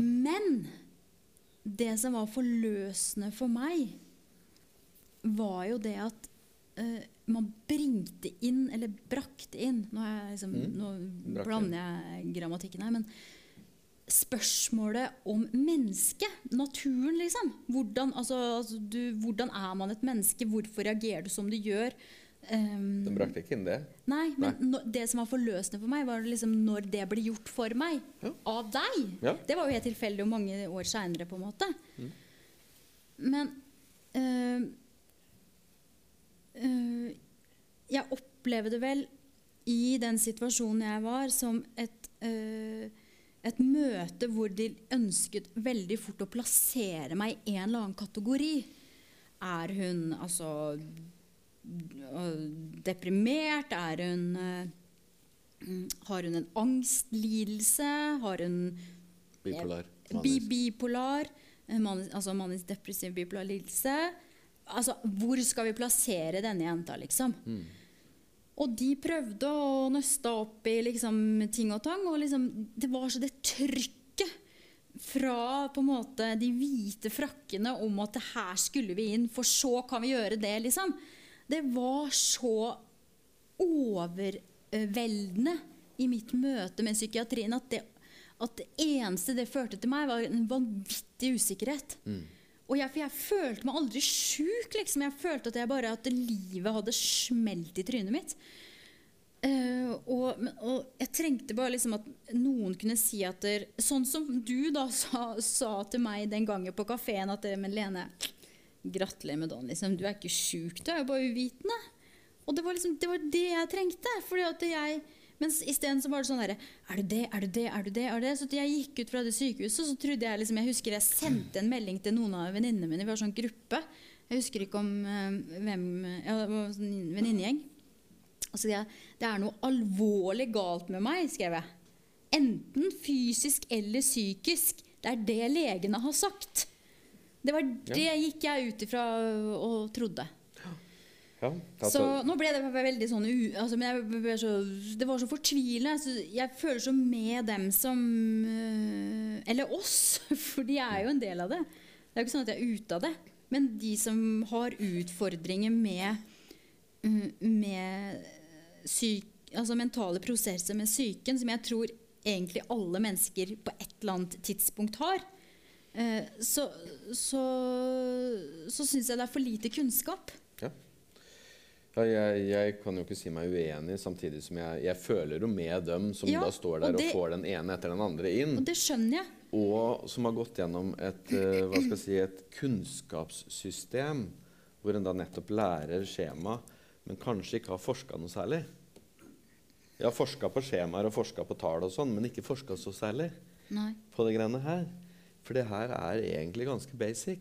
Men det som var forløsende for meg, var jo det at eh, man bringte inn, eller brakte inn Nå, liksom, Mm. nå blander jeg grammatikken her, men spørsmålet om mennesket, naturen, liksom. Hvordan, altså, altså, du, hvordan er man et menneske? Hvorfor reagerer du som du gjør? Um, Den brakte ikke inn det. Nei, men nå- det som var forløsende for meg, var liksom når det ble gjort for meg. Ja. Av deg. Ja. Det var jo helt tilfeldig og mange år seinere, på en måte. Men øh, øh, jeg opplevde vel i den situasjonen jeg var, som et, uh, et møte hvor de ønsket veldig fort å plassere meg i en eller annen kategori. Er hun altså øh, deprimert? Er hun mm, Har hun en angstlidelse? Har hun Bipolar. bi bipolar? Manis, altså manisk depressiv bipolar lidelse? Altså, hvor skal vi plassere denne jenta, liksom? Og de prøvde å nøste opp i liksom, ting og tang. Og liksom, det var så det trykket fra på en måte de hvite frakkene om at her skulle vi inn, for så kan vi gjøre det, liksom. Det var så overveldende i mitt møte med psykiatrien at det, at det eneste det førte til meg, var en vanvittig usikkerhet. Og jeg, for jeg følte meg aldri sjuk. Liksom. Jeg følte at, jeg bare, at livet hadde smelt i trynet mitt. Uh, og, og jeg trengte bare liksom at noen kunne si at der, Sånn som du da sa, sa til meg den gangen på kafeen at Men Lene, gratulerer med dagen. Liksom. Du er ikke sjuk, du er jo bare uvitende. Og det var liksom det, var det jeg trengte. Fordi at jeg mens isteden var det sånn herre Er du det, er du det, er du det? er du det? Så jeg gikk ut fra det sykehuset, så trodde jeg liksom Jeg husker jeg sendte en melding til noen av venninnene mine. Vi var sånn gruppe. Jeg husker ikke om uh, hvem Ja, det var sånn venninnegjeng. Og så skrev jeg det er noe alvorlig galt med meg, skrev jeg. Enten fysisk eller psykisk. Det er det legene har sagt. Det var det gikk jeg ut ifra og trodde. Ja, altså, Så nå ble det veldig sånn. Altså, men jeg ble så, det var så fortvilende. Så jeg føler så med dem som øh, Eller oss, (laughs) for de er jo en del av det. Det er jo ikke sånn at jeg er ute av det. Men de som har utfordringer med, mm, med syk, altså mentale prosesser med psyken, som jeg tror egentlig alle mennesker på et eller annet tidspunkt har, eh, så, så, så syns jeg det er for lite kunnskap. Jeg, jeg kan jo ikke si meg uenig, samtidig som jeg, jeg føler jo med dem som Ja, da står der og, det- får den ene etter den andre inn, Og det skjønner jeg. og som har gått gjennom et, eh, hva skal jeg si, et kunnskapssystem hvor en da nettopp lærer skjema, men kanskje ikke har forska noe særlig. Jeg har forska på skjemaer og forska på tall og sånn, men ikke forska så særlig Nei. på det greiene her. For det her er egentlig ganske basic.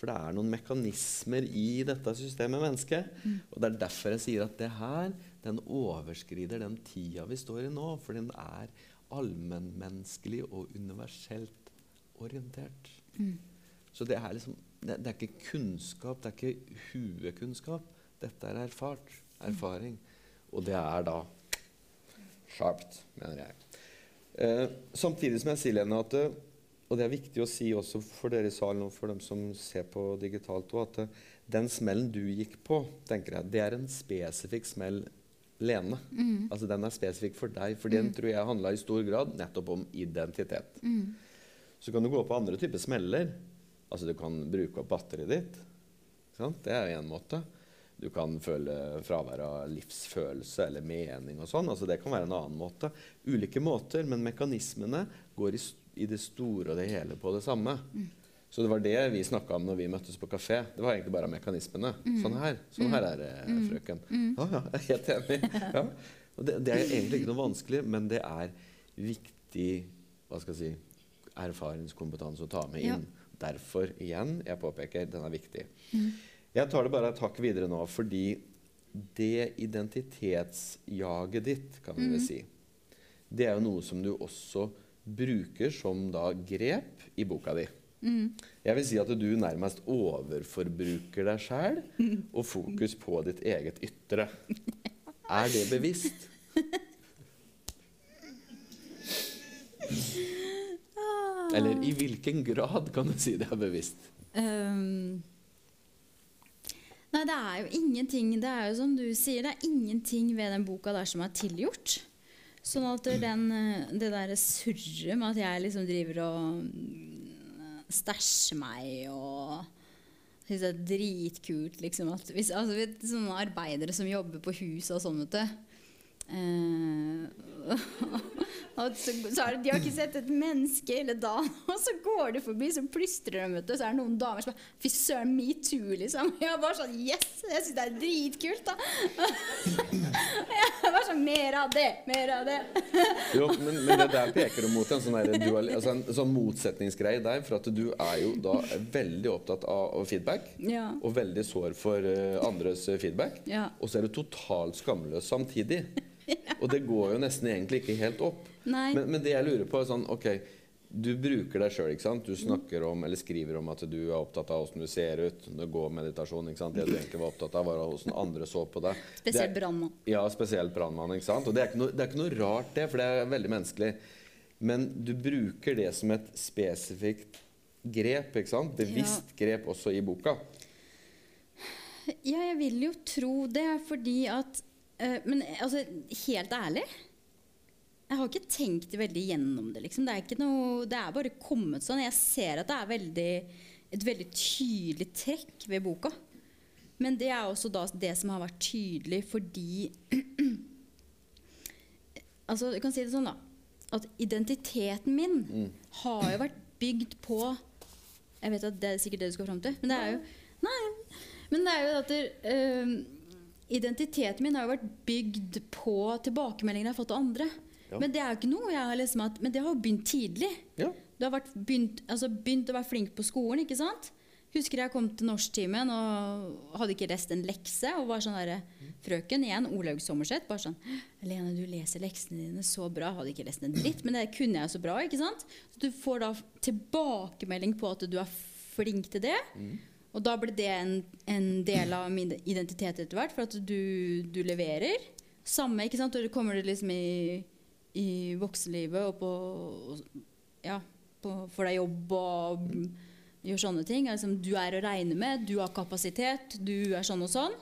For det er noen mekanismer i dette systemet mennesket. Og det er derfor jeg sier at det her, den overskrider den tida vi står i nå. For den er allmennmenneskelig og universelt orientert. Så det er liksom det, det er ikke kunnskap, det er ikke huekunnskap. Dette er erfart. Erfaring. Og det er da sharpt, mener jeg. Eh, samtidig som jeg sier, Lene, at eh, og det er viktig å si også for dere i salen og for dem som ser på digitalt at eh, den smellen du gikk på, tenker jeg, det er en spesifikk smell Lene. Altså Den er spesifikk for deg, for den tror jeg handla i stor grad nettopp om identitet. Så kan du gå på andre typer smeller. Altså Du kan bruke opp batteriet ditt. Sant? Det er én måte. Du kan føle fravær av livsfølelse eller mening og sånn. Altså Det kan være en annen måte. Ulike måter, men mekanismene går i, s- i det store og det hele på det samme. Så det var det vi snakka om når vi møttes på kafé. Det var egentlig bare mekanismene. Sånn her sånn her er det, frøken. Ja, ja, jeg er helt enig. Ja. Det, det er egentlig ikke noe vanskelig, men det er viktig hva skal jeg si, erfaringskompetanse å ta med Ja. inn. Derfor, igjen, jeg påpeker, den er viktig. Jeg tar det bare et hakk videre nå, fordi det identitetsjaget ditt, kan vi vel si, det er jo noe som du også bruker som da grep i boka di. Jeg vil si at du nærmest overforbruker deg sjæl og fokus på ditt eget ytre. Er det bevisst? Eller i hvilken grad kan du si det er bevisst? Um, nei, det er jo ingenting Det er jo som du sier, det er ingenting ved den boka der som er tilgjort. Sånn at den, eh, det derre surret med at jeg liksom driver og mm, stæsjer meg og syns det er dritkult, liksom at hvis, altså, vet, Sånne arbeidere som jobber på huset og sånn, vet du. Eh, (laughs) og så, så det, de har ikke sett et menneske hele dagen, (laughs) og så går de forbi, så plystrer de, vet du. Så er det noen damer som bare Fy søren, metoo, liksom. (laughs) Jeg var bare sånn Yes! Jeg syns det er dritkult, da. Jeg var sånn Mer av det! Mer av det! Jo, men, men det der peker du mot en sånn, der dual, altså en sånn motsetningsgreie der. For at du er jo da veldig opptatt av feedback. Ja. Og veldig sår for eh, andres feedback. Ja. Og så er du totalt skamløs samtidig. Og det går jo nesten egentlig ikke helt opp. Men, men det jeg lurer på, er sånn Ok, du bruker deg sjøl, ikke sant? Du snakker om, eller skriver om at du er opptatt av åssen du ser ut. Det går meditasjon, ikke sant? Det du egentlig var opptatt av, var åssen andre så på deg. Spesielt brannmann. Ja, spesielt brannmann, ikke sant? Og det er ikke, noe, det er ikke noe rart, det, for det er veldig menneskelig. Men du bruker det som et spesifikt grep, ikke sant? Bevisst grep også i boka. Ja, jeg vil jo tro det, fordi at Men altså, helt ærlig Jeg har ikke tenkt veldig gjennom det, liksom. Det er, ikke noe, det er bare kommet sånn. Jeg ser at det er veldig, et veldig tydelig trekk ved boka. Men det er også da det som har vært tydelig fordi (clears throat) Altså, du kan si det sånn, da. At identiteten min har jo vært bygd på Jeg vet at det er sikkert det du skal fram til, men det er jo Nei, men det er jo at det, øhm, Identiteten min har jo vært bygd på tilbakemeldinger jeg har fått av andre. Ja. Men det er jo ikke noe jeg har liksom at, Men det har jo begynt tidlig. Ja. Du har begynt, altså begynt å være flink på skolen, ikke sant? Husker jeg kom til norsktimen og hadde ikke lest en lekse. Og var sånn derre Frøken igjen, Olaug Sommerseth, bare sånn 'Lene, du leser leksene dine så bra.' Hadde ikke lest en dritt, men det kunne jeg så bra, ikke sant? Så du får da tilbakemelding på at du er flink til det. Og da ble det en, en del av min identitet etter hvert, for at du, du leverer. Samme, ikke sant? Og du kommer liksom i, i voksenlivet og på Ja, på, får deg jobb og gjør sånne ting. Liksom, du er å regne med, du har kapasitet, du er sånn og sånn.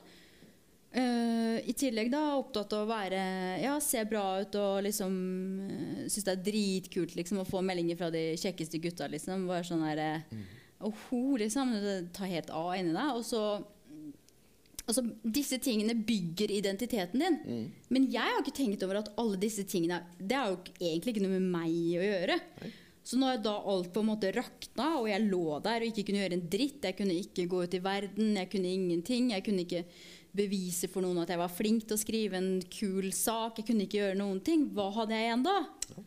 Uh, I tillegg da opptatt av å være Ja, se bra ut og liksom uh, Syns det er dritkult liksom å få meldinger fra de kjekkeste gutta, liksom. Bare sånn der uh, Oho, liksom. Tar helt av inni deg. Og så Altså, disse tingene bygger identiteten din. Men jeg har ikke tenkt over at alle disse tingene Det har jo egentlig ikke noe med meg å gjøre. Så når da alt på en måte rakna, og jeg lå der og ikke kunne gjøre en dritt Jeg kunne ikke gå ut i verden, jeg kunne ingenting. Jeg kunne ikke bevise for noen at jeg var flink til å skrive en kul sak. Jeg kunne ikke gjøre noen ting. Hva hadde jeg igjen da?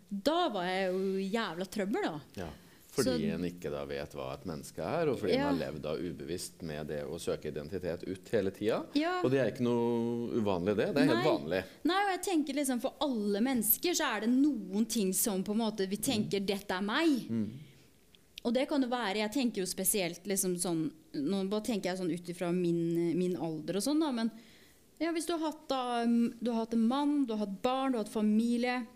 Da var jeg jo jævla trøbbel, da. Ja. Fordi Så- en ikke da vet hva et menneske er, og fordi en har levd da ubevisst med det å søke identitet ut hele tida. Ja. Og det er ikke noe uvanlig, det. Det er helt vanlig. Nei, og jeg tenker liksom For alle mennesker så er det noen ting som på en måte vi tenker 'dette er meg'. Og det kan jo være Jeg tenker jo spesielt liksom sånn Nå bare tenker jeg sånn ut ifra min, min alder og sånn, da. Men ja, hvis du har, hatt da, mm, du har hatt en mann, du har hatt barn, du har hatt familie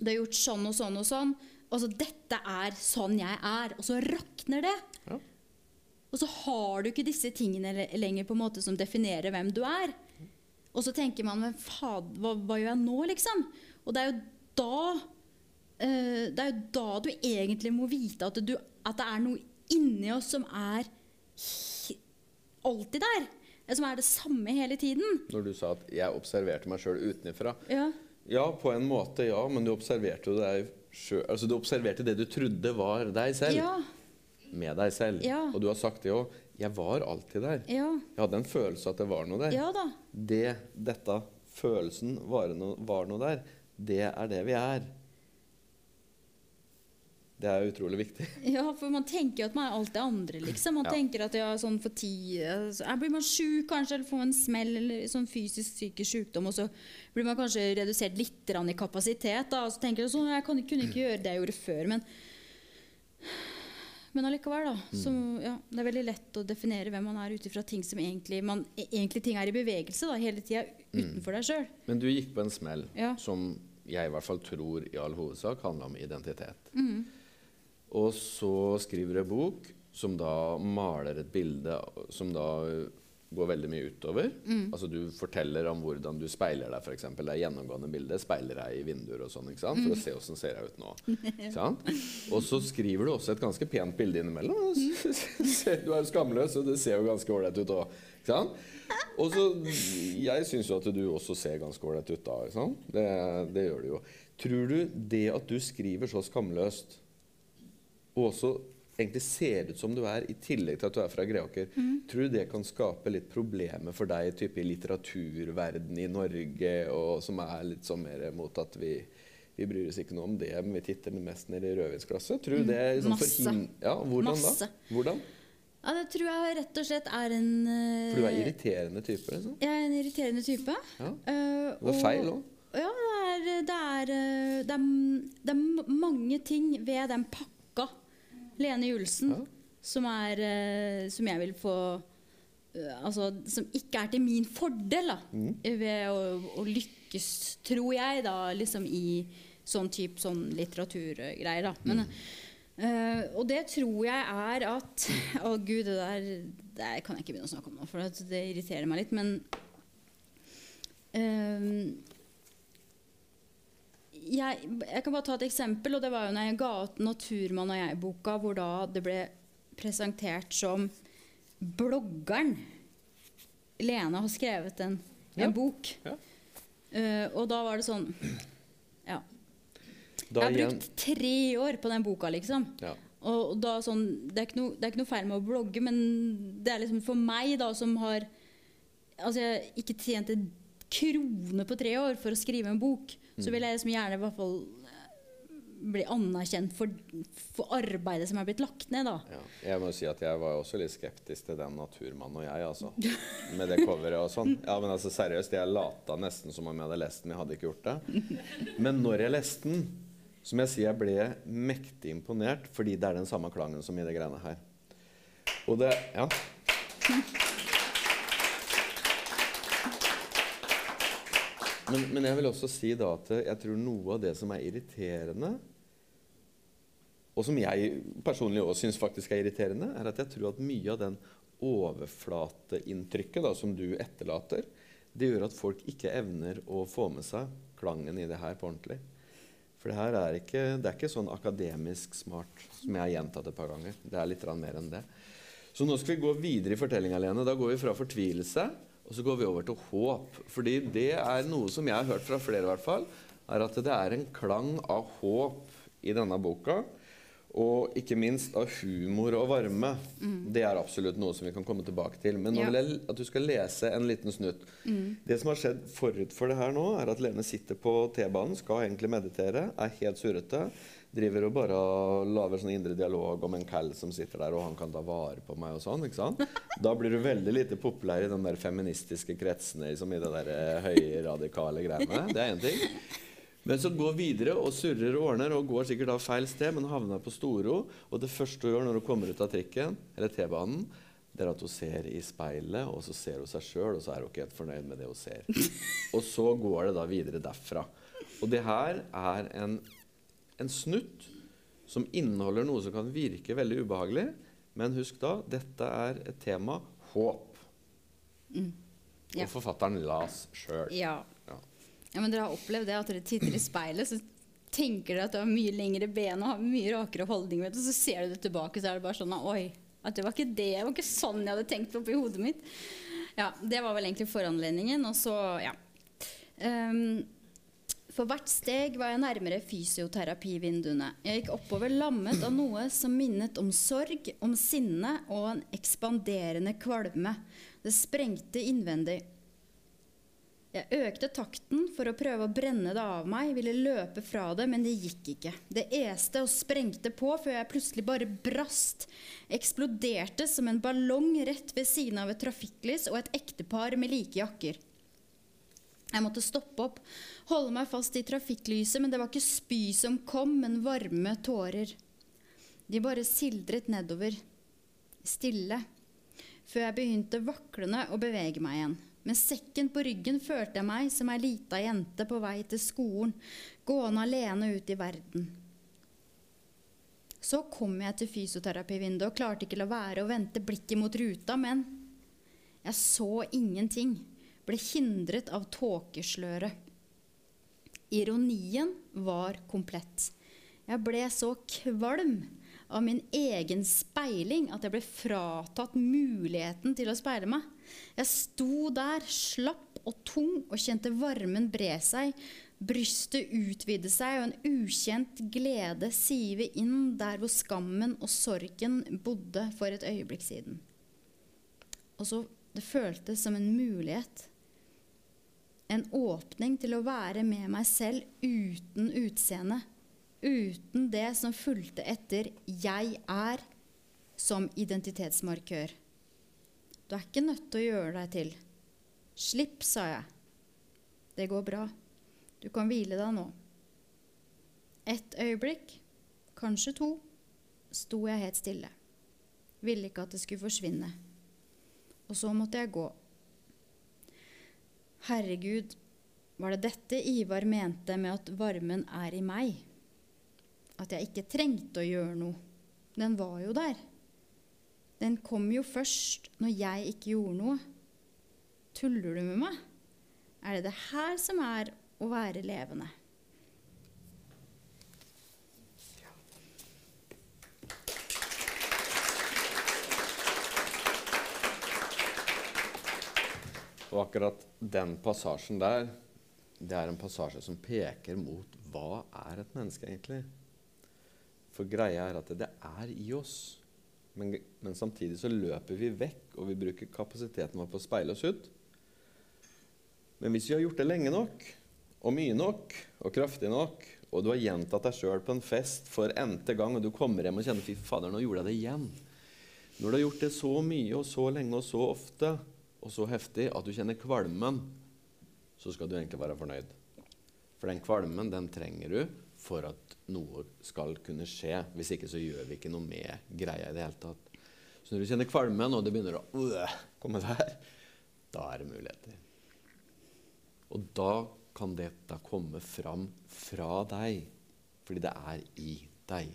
Du har gjort sånn og sånn og sånn. Altså, dette er sånn jeg er. Og så rakner det. Ja. Og så har du ikke disse tingene lenger på en måte som definerer hvem du er. Og så tenker man men faen, hva, hva gjør jeg nå, liksom? Og det er jo da uh, Det er jo da du egentlig må vite at, du, at det er noe inni oss som er alltid der. Som er det samme hele tiden. Når du sa at 'jeg observerte meg sjøl utenfra'. Ja. Ja, på en måte, ja, men du observerte jo deg sjøl Altså, du observerte det du trodde var deg selv, Ja. med deg selv. Ja. Og du har sagt det òg. 'Jeg var alltid der'. Ja. Jeg hadde en følelse at det var noe der. ja da. Det, dette, følelsen var noe, var noe der, det er det vi er. Det er utrolig viktig. (laughs) Ja, for man tenker jo at man er alt det andre, liksom. Man Ja. tenker at ja, sånn for ti altså, Blir man sjuk kanskje, eller får en smell, eller sånn fysisk psykisk sykdom, og så blir man kanskje redusert litt i kapasitet, da, og så tenker du sånn Jeg kan, kunne ikke gjøre det jeg gjorde før, men men allikevel, da. Så, ja, det er veldig lett å definere hvem man er ut ifra ting som egentlig man, egentlig ting er i bevegelse da, hele tida utenfor deg sjøl. Men du gikk på en smell Ja. som jeg i hvert fall tror i all hovedsak handla om identitet. Mm. Og så skriver en bok som da maler et bilde som da går veldig mye utover. Mm. Altså Du forteller om hvordan du speiler deg, f.eks. Det er gjennomgående bilde. Speiler deg i vinduer og sånn, ikke sant? Mm. for å se åssen ser jeg ut nå. Ikke sant? Og så skriver du også et ganske pent bilde innimellom. (laughs) Du er jo skamløs, og det ser jo ganske ålreit ut òg. Og så Jeg syns jo at du også ser ganske ålreit ut da. Det, det gjør du jo. Tror du det at du skriver så skamløst, og også egentlig ser ut som du er, i tillegg til at du er fra Greåker, tror du det kan skape litt problemer for deg type i litteraturverden i Norge, og som er litt sånn mer mot at vi vi bryr oss ikke noe om det, men vi titter mest ned i rødvinsglasset. Tror du det er liksom Masse. Ja, hvordan Masse. da? Hvordan? Ja, det tror jeg rett og slett er en For du er eh, irriterende type, liksom. Jeg er en irriterende type. Ja. Uh, Det var feil òg. Ja, det er, det, er, eh, det, er, det er mange ting ved den pakka Lene Julesen Ja. som, er, eh, som jeg vil få eh, Altså som ikke er til min fordel, da. Mm. Ved å, å lykkes, tror jeg, da, liksom i sånn type sånn litteraturgreier, da. Men, eh, og det tror jeg er at (laughs) Å gud, det der det kan jeg ikke begynne å snakke om nå, for det, det irriterer meg litt. Men eh, jeg, jeg kan bare ta et eksempel, og det var jo når jeg ga ut 'Naturmann og jeg'-boka, hvor da det ble presentert som bloggeren. Lene har skrevet en, en Ja. bok. Ja. Uh, og da var det sånn Ja. Da jeg har brukt tre år på den boka, liksom. ja. Og da sånn, det, er ikke noe, det er ikke noe feil med å blogge, men det er liksom for meg, da, som har Altså, jeg ikke tjente krone på tre år for å skrive en bok, så vil jeg liksom gjerne i hvert fall eh, bli anerkjent for, for arbeidet som er blitt lagt ned, da. Ja. Jeg må si at jeg var også litt skeptisk til den naturmannen og jeg', altså. Med det coveret og sånn. Ja, men altså seriøst, jeg lata nesten som om jeg hadde lest den. Jeg hadde ikke gjort det. Men når jeg leste den, som jeg sier, jeg ble mektig imponert, fordi det er den samme klangen som i det greiene her. Og det Ja. Men, men jeg vil også si da at jeg tror noe av det som er irriterende og som jeg personlig også syns faktisk er irriterende, er at jeg tror at mye av den overflateinntrykket da, som du etterlater, det gjør at folk ikke evner å få med seg klangen i det her på ordentlig. For det her er ikke, det er ikke sånn akademisk smart som jeg har gjentatt et par ganger. Det er litt mer enn det. Så nå skal vi gå videre i fortellinga, Lene. Da går vi fra fortvilelse, og så går vi over til håp. Fordi det er noe som jeg har hørt fra flere, i hvert fall, er at det er en klang av håp i denne boka. Og ikke minst av humor og varme. Det er absolutt noe som vi kan komme tilbake til. Men nå Ja. vil jeg at du skal lese en liten snutt. Det som har skjedd forut for det her nå, er at Lene sitter på T-banen, skal egentlig meditere, er helt surrete. Driver og bare lager sånn indre dialog om en cal som sitter der, og han kan ta vare på meg og sånn. ikke sant? (laughs) Da blir du veldig lite populær i de der feministiske kretsene, liksom i det der eh, høyradikale greiene. Det er én ting. Men så går videre og surrer og ordner og går sikkert av feil sted, men havner på Storo. Og det første hun gjør når hun kommer ut av trikken, eller T-banen, det er at hun ser i speilet, og så ser hun seg sjøl, og så er hun ikke helt fornøyd med det hun ser. (laughs) Og så går det da videre derfra. Og det her er en, en snutt som inneholder noe som kan virke veldig ubehagelig. Men husk da, dette er et tema håp. Ja. Og forfatteren las sjøl. Ja. Ja. ja, men dere har opplevd det at dere titter i speilet, så tenker dere at du har mye lengre ben og har mye rakere holdning, vet du, så ser du det tilbake, så er det bare sånn Oi, at det var ikke det, det var ikke sånn jeg hadde tenkt oppi hodet mitt. Ja, det var vel egentlig foranledningen, og så, ja. Ehm, for hvert steg var jeg nærmere fysioterapivinduene. Jeg gikk oppover lammet av noe som minnet om sorg, om sinne og en ekspanderende kvalme. Det sprengte innvendig. Jeg økte takten for å prøve å brenne det av meg, ville løpe fra det, men det gikk ikke. Det este og sprengte på før jeg plutselig bare brast. Eksploderte som en ballong rett ved siden av et trafikklys og et ektepar med like jakker. Jeg måtte stoppe opp, holde meg fast i trafikklyset, men det var ikke spy som kom, men varme tårer. De bare sildret nedover. Stille. Før jeg begynte vaklende å bevege meg igjen. Med sekken på ryggen følte jeg meg som ei lita jente på vei til skolen, gående alene ut i verden. Så kom jeg til fysioterapivinduet og klarte ikke la være å vente blikket mot ruta, men jeg så ingenting, ble hindret av tåkesløret. Ironien var komplett. Jeg ble så kvalm av min egen speiling at jeg ble fratatt muligheten til å speile meg. Jeg sto der, slapp og tung, og kjente varmen bre seg. Brystet utvide seg, og en ukjent glede sive inn der hvor skammen og sorgen bodde for et øyeblikk siden. Og så Det føltes som en mulighet. En åpning til å være med meg selv uten utseende. Uten det som fulgte etter 'jeg er' som identitetsmarkør. Du er ikke nødt til å gjøre deg til. Slipp, sa jeg. Det går bra. Du kan hvile deg nå. Et øyeblikk, kanskje to, sto jeg helt stille. Ville ikke at det skulle forsvinne. Og så måtte jeg gå. Herregud, var det dette Ivar mente med at varmen er i meg? At jeg ikke trengte å gjøre noe. Den var jo der. Den kom jo først når jeg ikke gjorde noe. Tuller du med meg? Er det det her som er å være levende? Og akkurat den passasjen der, det er en passasje som peker mot hva er et menneske egentlig? For greia er at det er i oss. Men, men samtidig så løper vi vekk, og vi bruker kapasiteten vår på å speile oss ut. Men hvis vi har gjort det lenge nok, og mye nok, og kraftig nok, og du har gjentatt deg sjøl på en fest for n-te gang, og du kommer hjem og kjenner 'fy fader, nå gjorde jeg det igjen'. Når du har gjort det så mye og så lenge og så ofte, og så heftig at du kjenner kvalmen, så skal du egentlig være fornøyd. For den kvalmen den trenger du for at noe skal kunne skje. Hvis ikke så gjør vi ikke noe med greia i det hele tatt. Så når du kjenner kvalmen, og det begynner å øh, komme der, da er det muligheter. Og da kan dette komme fram fra deg, fordi det er i deg.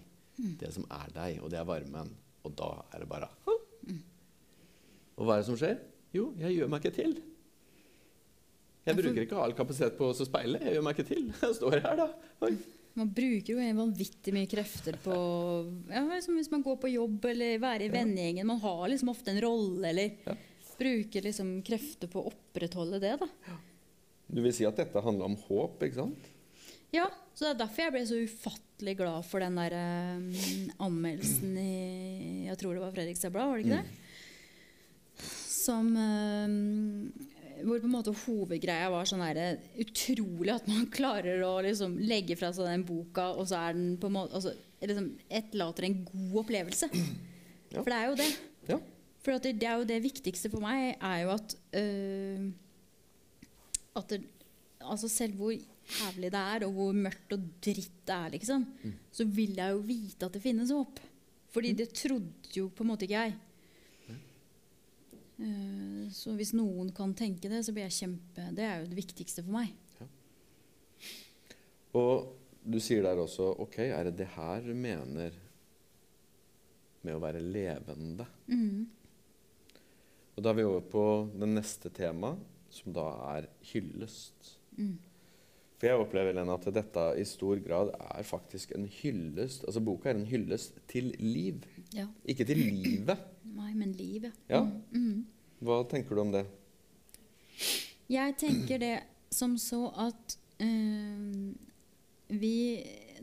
Det som er deg, og det er varmen. Og da er det bare Og hva er det som skjer? Jo, jeg gjør meg ikke til. Jeg bruker ikke all kapasitet på å speile. Jeg gjør meg ikke til. (laughs) Jeg står her, da. Oi. Man bruker jo vanvittig mye krefter på ja, liksom Hvis man går på jobb eller være i vennegjengen. Man har liksom ofte en rolle, eller Ja. bruker liksom krefter på å opprettholde det. da. Du vil si at dette handler om håp, ikke sant? Ja, så det er derfor jeg ble så ufattelig glad for den der um, anmeldelsen i Jeg tror det var Fredrikstad Blad, var det ikke det? Som eh, Hvor på en måte hovedgreia var sånn der utrolig at man (laughs) klarer å liksom legge fra seg den boka, og så er den på en måte altså, liksom, etterlater en god opplevelse. (clears throat) Ja. For det er jo det. Ja. For at det, det er jo det viktigste for meg, er jo at øh, At det, altså selv hvor jævlig det er, og hvor mørkt og dritt det er, liksom, så vil jeg jo vite at det finnes håp. Fordi det trodde jo på en måte ikke jeg. Eh, så hvis noen kan tenke det, så blir jeg kjempe Det er jo det viktigste for meg. Og du sier der også OK, er det det her du mener med å være levende? Mm. Og da er vi over på det neste temaet, som da er hyllest. Mm. For jeg opplever Lena, at dette i stor grad er faktisk en hyllest Altså boka er en hyllest til liv, Ja. ikke til livet. Nei, men liv, Ja. Mm. Hva tenker du om det? Jeg tenker det som så at øh, vi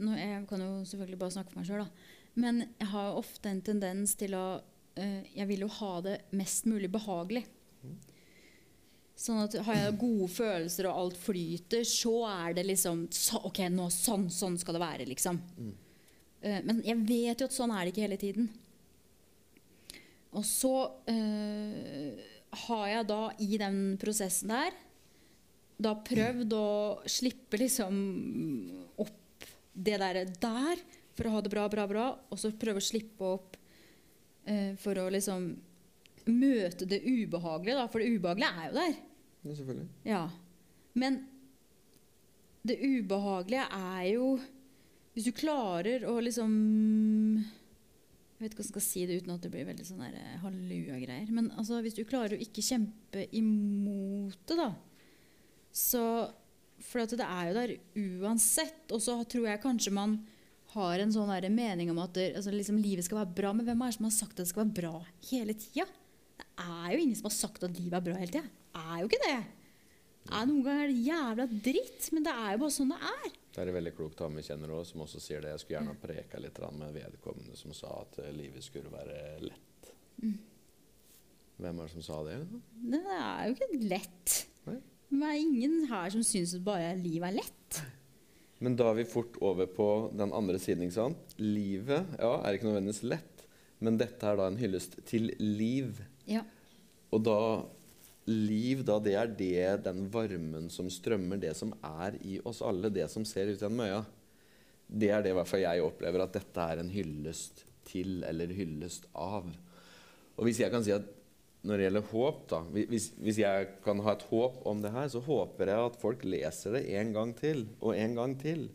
nå, Jeg kan jo selvfølgelig bare snakke for meg sjøl, da. Men jeg har ofte en tendens til å øh, Jeg vil jo ha det mest mulig behagelig. Sånn at Har jeg gode følelser og alt flyter, så er det liksom så, OK, nå sånn, sånn skal det være, liksom. Eh, men jeg vet jo at sånn er det ikke hele tiden. Og så øh, har jeg da i den prosessen der da prøvd å slippe liksom opp det der, der for å ha det bra, bra, bra, og så prøve å slippe opp øh, for å liksom møte det ubehagelige, da, for det ubehagelige er jo der. Ja, selvfølgelig. Ja. Men det ubehagelige er jo Hvis du klarer å liksom Jeg vet ikke hvordan jeg skal si det uten at det blir veldig sånn eh, halleluja-greier. Men altså, hvis du klarer å ikke kjempe imot det, da Så For at det er jo der uansett. Og så tror jeg kanskje man har en sånn mening om at det, altså liksom, livet skal være bra. Men hvem er det som har sagt at det skal være bra hele tida? Det er jo ingen som har sagt at livet er bra hele tida. Det er jo ikke det. Ja, noen ganger er det jævla dritt, men det er jo bare sånn det er. Det er en veldig klok dame vi kjenner òg, som også sier det. Jeg skulle gjerne ha preka litt med vedkommende som sa at eh, livet skulle være lett. Hvem er det som sa det? Det er jo ikke lett. Nei. Det er ingen her som syns at bare livet er lett. Men da er vi fort over på den andre siden. ikke sant? Livet ja, er ikke nødvendigvis lett, men dette er da en hyllest til liv. Ja. Og da liv, da, det er det, den varmen som strømmer, det som er i oss alle, det som ser ut gjennom øya. Det er det i hvert fall jeg opplever at dette er en hyllest til, eller hyllest av. Og hvis jeg kan si at når det gjelder håp, da hvis, hvis, jeg kan ha et håp om det her, så håper jeg at folk leser det en gang til og en gang til.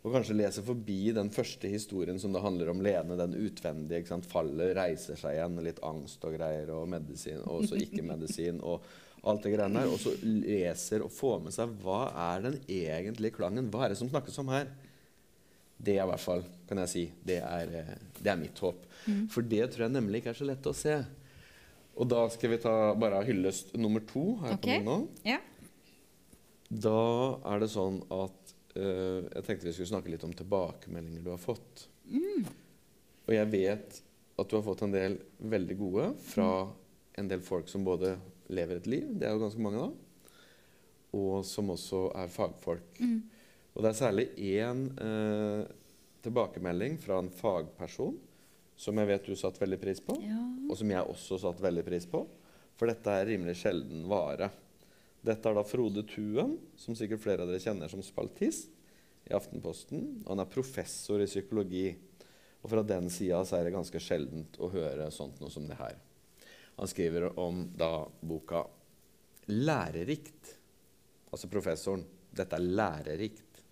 Og kanskje leser forbi den første historien som det handler om Lene, den utvendige. ikke sant? Fallet, reiser seg igjen, litt angst og greier, og medisin, og så ikke-medisin. og alt det greiene der, Og så leser og får med seg hva er den egentlige klangen. Hva er det som snakkes om her? Det er i hvert fall, kan jeg si, det er, eh, det er mitt håp. Mm. For det tror jeg nemlig ikke er så lett å se. Og da skal vi ta bare hyllest nummer to her okay. på nå. Ja. Da er det sånn at uh, Jeg tenkte vi skulle snakke litt om tilbakemeldinger du har fått. Mm. Og jeg vet at du har fått en del veldig gode fra mm. en del folk som både lever et liv, det er jo ganske mange da, og som også er fagfolk. Mm. Og det er særlig én uh, tilbakemelding fra en fagperson som jeg vet du satte veldig pris på, ja. og som jeg også satte veldig pris på. For dette er rimelig sjelden vare. Dette er da Frode Tuen, som sikkert flere av dere kjenner som spaltist i Aftenposten. Og han er professor i psykologi. Og fra den sida er det ganske sjeldent å høre sånt noe som det her. Han skriver om da boka 'Lærerikt'. Altså professoren. Dette er lærerikt.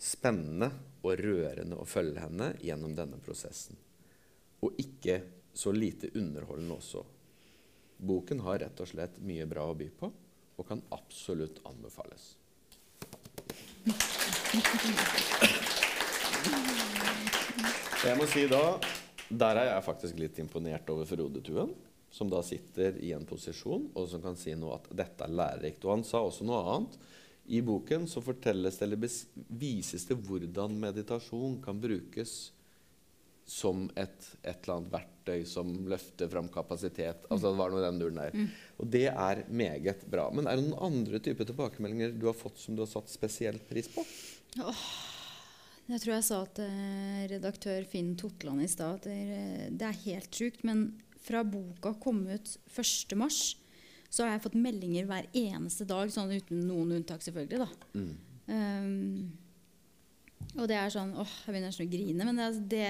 Spennende og rørende å følge henne gjennom denne prosessen. Og ikke så lite underholdende også. Boken har rett og slett mye bra å by på, og kan absolutt anbefales. Jeg må si da Der er jeg faktisk litt imponert over Frode Tuen, som da sitter i en posisjon og som kan si noe at dette er lærerikt. Og han sa også noe annet i boken så fortelles det, eller vises det hvordan meditasjon kan brukes som et, et, eller annet verktøy som løfter fram kapasitet. Altså Det var noe den duren der. Mm. Og det er meget bra. Men er det noen andre typer tilbakemeldinger du har fått som du har satt spesielt pris på? Oh, jeg tror jeg sa til redaktør Finn Totland i stad at det, det er helt sjukt. Men fra boka kom ut 1.3 så har jeg fått meldinger hver eneste dag, sånn uten noen unntak, selvfølgelig. da. Mm. Um, og det er sånn åh, Jeg begynner nesten å grine, men det, det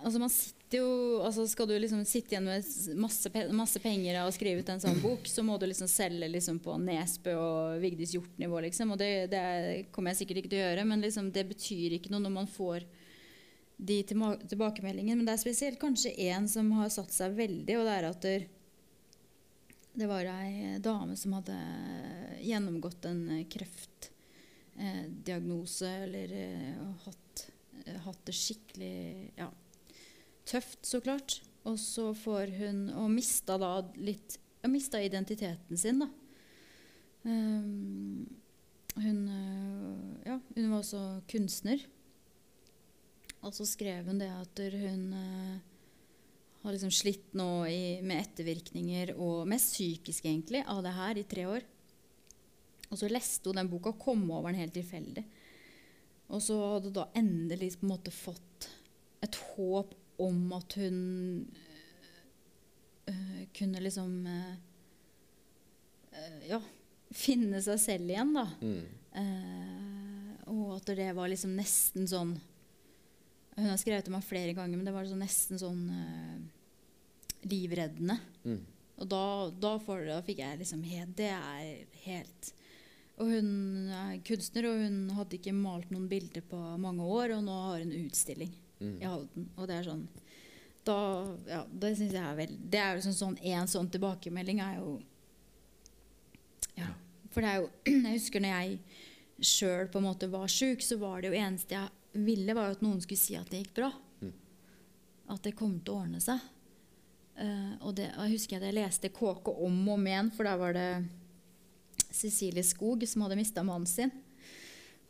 Altså, man sitter jo altså Skal du liksom sitte igjen med masse, masse penger og skrive ut en sånn bok, så må du liksom selge liksom på Nesbø og Vigdis Hjorth-nivå, liksom. Og det, det kommer jeg sikkert ikke til å gjøre, men liksom, det betyr ikke noe når man får de tilbakemeldingene. Men det er spesielt kanskje én som har satt seg veldig, og det er at der, det var ei dame som hadde gjennomgått en kreftdiagnose, eh, eller eh, hatt, eh, hatt, det skikkelig ja, tøft, så klart. Og så får hun Og mista da litt Mista identiteten sin, da. Um, hun, ja, hun var også kunstner. Og så skrev hun det at hun har liksom slitt nå i, med ettervirkninger, og mest psykisk egentlig, av det her i tre år. Og så leste hun den boka og kom over den helt tilfeldig. Og så hadde hun da endelig på en måte fått et håp om at hun øh, kunne liksom øh, Ja, finne seg selv igjen, da. Mm. Uh, og at det var liksom nesten sånn hun har skrevet om meg flere ganger, men det var liksom nesten sånn uh, livreddende. Mm. Og da, da, for, da, fikk jeg liksom helt Det er helt Og hun er kunstner, og hun hadde ikke malt noen bilder på mange år, og nå har hun utstilling mm. i Halden. Og det er sånn da, ja, Det syns jeg er vel Det er jo sånn, sånn En sånn tilbakemelding er jo Ja. For det er jo (clears throat) Jeg husker når jeg sjøl på en måte var sjuk, så var det jo eneste jeg ville, var jo at noen skulle si at det gikk bra. Mm. At det kom til å ordne seg. Uh, og, det, og jeg husker at jeg leste KK om og om igjen, for da var det Cecilie Skog som hadde mista mannen sin.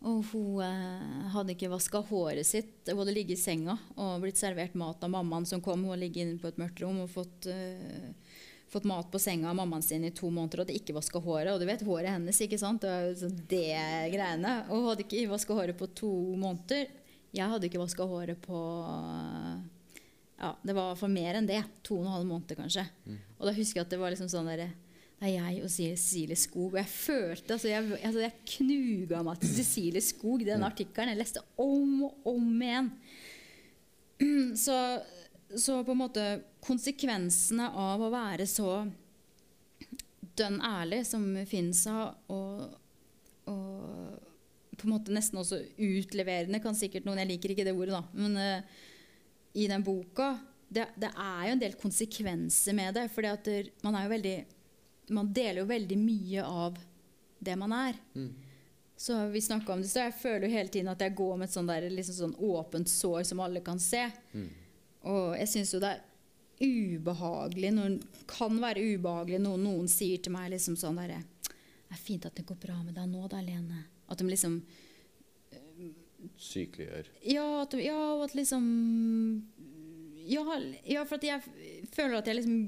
Og hun eh, hadde ikke vaska håret sitt. Hun hadde ligget i senga og blitt servert mat av mammaen som kom. Hun hadde ligget inne på et mørkt rom og fått, uh, fått mat på senga av mammaen sin i to måneder og hadde ikke vaska håret. Og du vet håret hennes, ikke sant? Det, var det greiene. Og hun hadde ikke vaska håret på to måneder. Jeg hadde ikke vaska håret på ja, det var for mer enn det. To og en halv måned, kanskje. Og da husker jeg at det var liksom sånn derre Det er jeg og Cecilie Skog. Og jeg følte altså Jeg, altså jeg knuga meg til Cecilie Skog, den artikkelen. Jeg leste om og om igjen. (clears throat) Så, så på en måte konsekvensene av å være så dønn ærlig som Finn sa, og, og på en måte nesten også utleverende, kan sikkert noen Jeg liker ikke det ordet, da. Men uh, i den boka det, det er jo en del konsekvenser med det. For man er jo veldig Man deler jo veldig mye av det man er. Så vi snakka om det, så jeg føler jo hele tiden at jeg går med et sånt der, liksom sånn åpent sår som alle kan se. Og jeg syns jo det er ubehagelig noen, kan være ubehagelig når noen sier til meg liksom sånn derre Det er fint at det går bra med deg nå, da, Lene. At de liksom Sykeliggjør. Ja, at, ja, og at liksom ja, ja, for at jeg føler at jeg liksom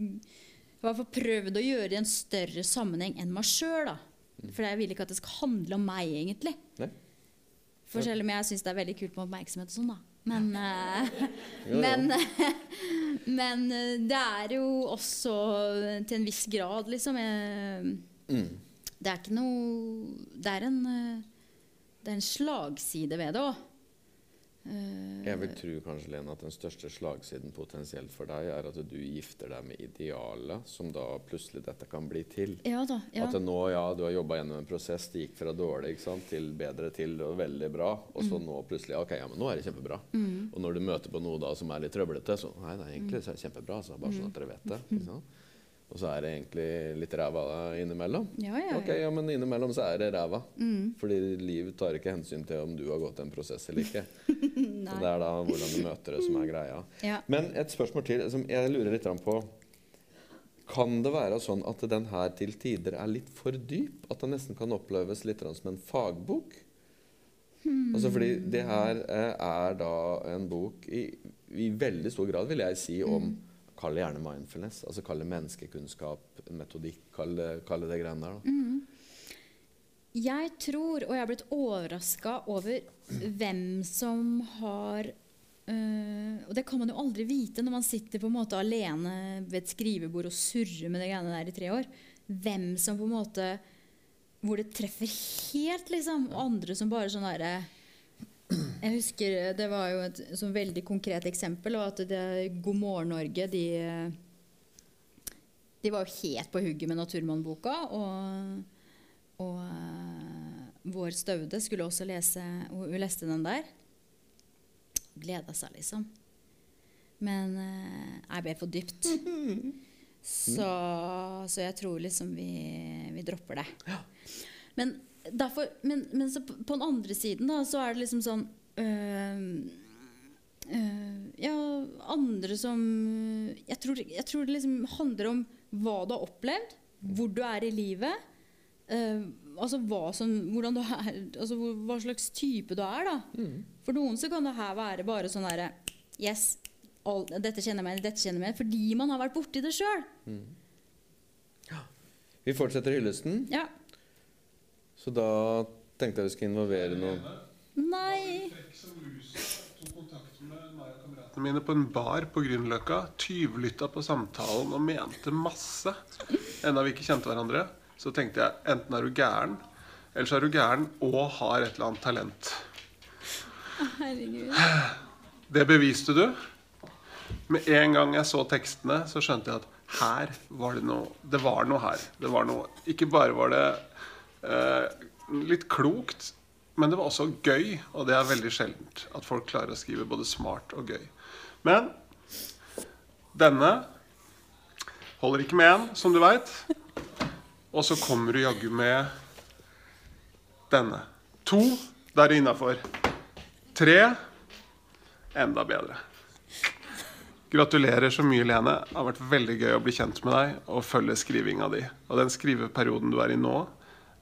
i hvert fall prøvd å gjøre det i en større sammenheng enn meg sjøl. For jeg vil ikke at det skal handle om meg, egentlig. Nei? For selv om jeg syns det er veldig kult med oppmerksomhet og sånn, da. Men, Jo, jo. men, (laughs) men eh, det er jo også til en viss grad, liksom Jeg, Mm. Det er ikke noe Det er en, eh, det er en slagside ved det òg. Jeg vil tro kanskje, Lene, at den største slagsiden potensielt for deg er at du gifter deg med idealet, som da plutselig dette kan bli til. Ja da. Ja. At nå, ja, du har jobba gjennom en prosess, det gikk fra dårlig sant, til bedre til og veldig bra, og Mm. nå plutselig Ok, ja, men nå er det kjempebra. Og når du møter på noe da som er litt trøblete, så Nei, nei, egentlig så er det kjempebra, så bare sånn at dere vet det. Ikke sant? Og så er det egentlig litt ræva innimellom. Ja, ja, Ok, ja. ja, men innimellom så er det ræva. Fordi livet tar ikke hensyn til om du har gått en prosess eller ikke. (laughs) så det er da hvordan du møter det som er greia. Ja. Men et spørsmål til som jeg lurer litt på. Kan det være sånn at den her til tider er litt for dyp? At den nesten kan oppleves litt som en fagbok? Altså fordi det her eh, er da en bok i, i veldig stor grad, vil jeg si, om Kall det gjerne mindfulness. Altså kall det menneskekunnskap, metodikk, kall det, kall det det greiene der. da. Jeg tror, og jeg har blitt overraska over hvem som har øh, Og det kan man jo aldri vite når man sitter på en måte alene ved et skrivebord og surrer med de greiene der i tre år. Hvem som på en måte Hvor det treffer helt, liksom. Og andre som bare sånn derre jeg husker Det var jo et veldig konkret eksempel. Og at det, God morgen Norge de, de var jo helt på hugget med Naturmannboka. Og, og uh, vår Staude skulle også lese og Hun leste den der. Gleda seg, liksom. Men uh, jeg ble for dypt. Så, så jeg tror liksom vi, vi dropper det. Men, derfor, men, men så på den andre siden da, så er det liksom sånn Ja, andre som jeg tror, jeg tror det liksom handler om hva du har opplevd, hvor du er i livet. Uh, altså hva, som, hvordan du er, altså hva slags type du er. da. For noen så kan det her være bare sånn derre Yes, all, dette kjenner jeg meg dette kjenner jeg meg. Fordi man har vært borti det sjøl. Vi fortsetter hyllesten. Ja. Så da tenkte jeg vi skulle involvere noen Nei. Mine på en bar på Grünerløkka. Tyvlytta på samtalen og mente masse. Enda vi ikke kjente hverandre, så tenkte jeg enten er du gæren, eller så er du gæren og har et eller annet talent. Herregud. Det beviste du. Med en gang jeg så tekstene, så skjønte jeg at her var det noe Det var noe her. Det var noe Ikke bare var det eh, litt klokt, men det var også gøy. Og det er veldig sjeldent at folk klarer å skrive både smart og gøy. Men denne holder ikke med én, som du veit. Og så kommer du jaggu med denne. To, der er innafor. Tre enda bedre. Gratulerer så mye, Lene. Det har vært veldig gøy å bli kjent med deg og følge skrivinga di. Og den skriveperioden du er i nå,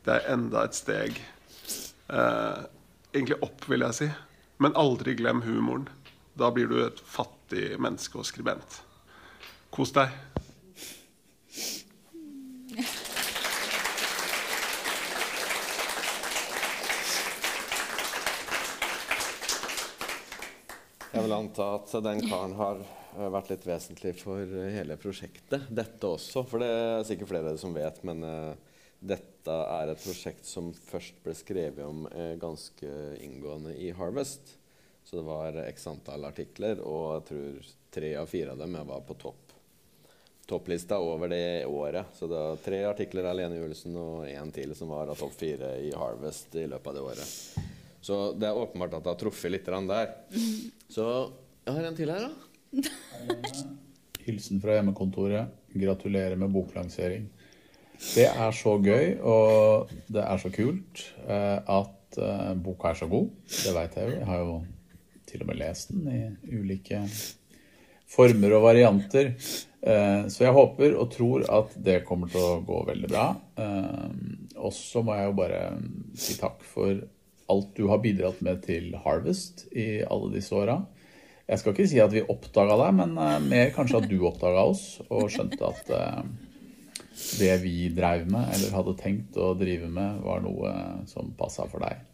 det er enda et steg eh, egentlig opp, vil jeg si. Men aldri glem humoren. Da blir du et fattig menneske og skribent. Kos deg. Jeg vil anta at den karen har har vært litt vesentlig for hele prosjektet. Dette også, for det er sikkert flere som vet. Men uh, dette er et prosjekt som først ble skrevet om eh, ganske inngående i Harvest. Så det var x antall artikler, og jeg tror tre av fire av dem var på topp. Topplista over det året. Så det var tre artikler av Lene Julesen og én til som var av topp fire i Harvest i løpet av det året. Så det er åpenbart at det har truffet litt der. (laughs) Så jeg har en til her, da. Hilsen fra hjemmekontoret. Gratulerer med boklansering. Det er så gøy, og det er så kult eh, at eh, boka er så god. Det veit jeg jo. Jeg har jo til og med lest den i ulike former og varianter. Eh, så jeg håper og tror at det kommer til å gå veldig bra. Og så må jeg jo bare si takk for alt du har bidratt med til Harvest i alle disse åra. Jeg skal ikke si at vi oppdaga deg, men mer kanskje at du oppdaga oss og skjønte at det vi drev med, eller hadde tenkt å drive med, var noe som passa for deg.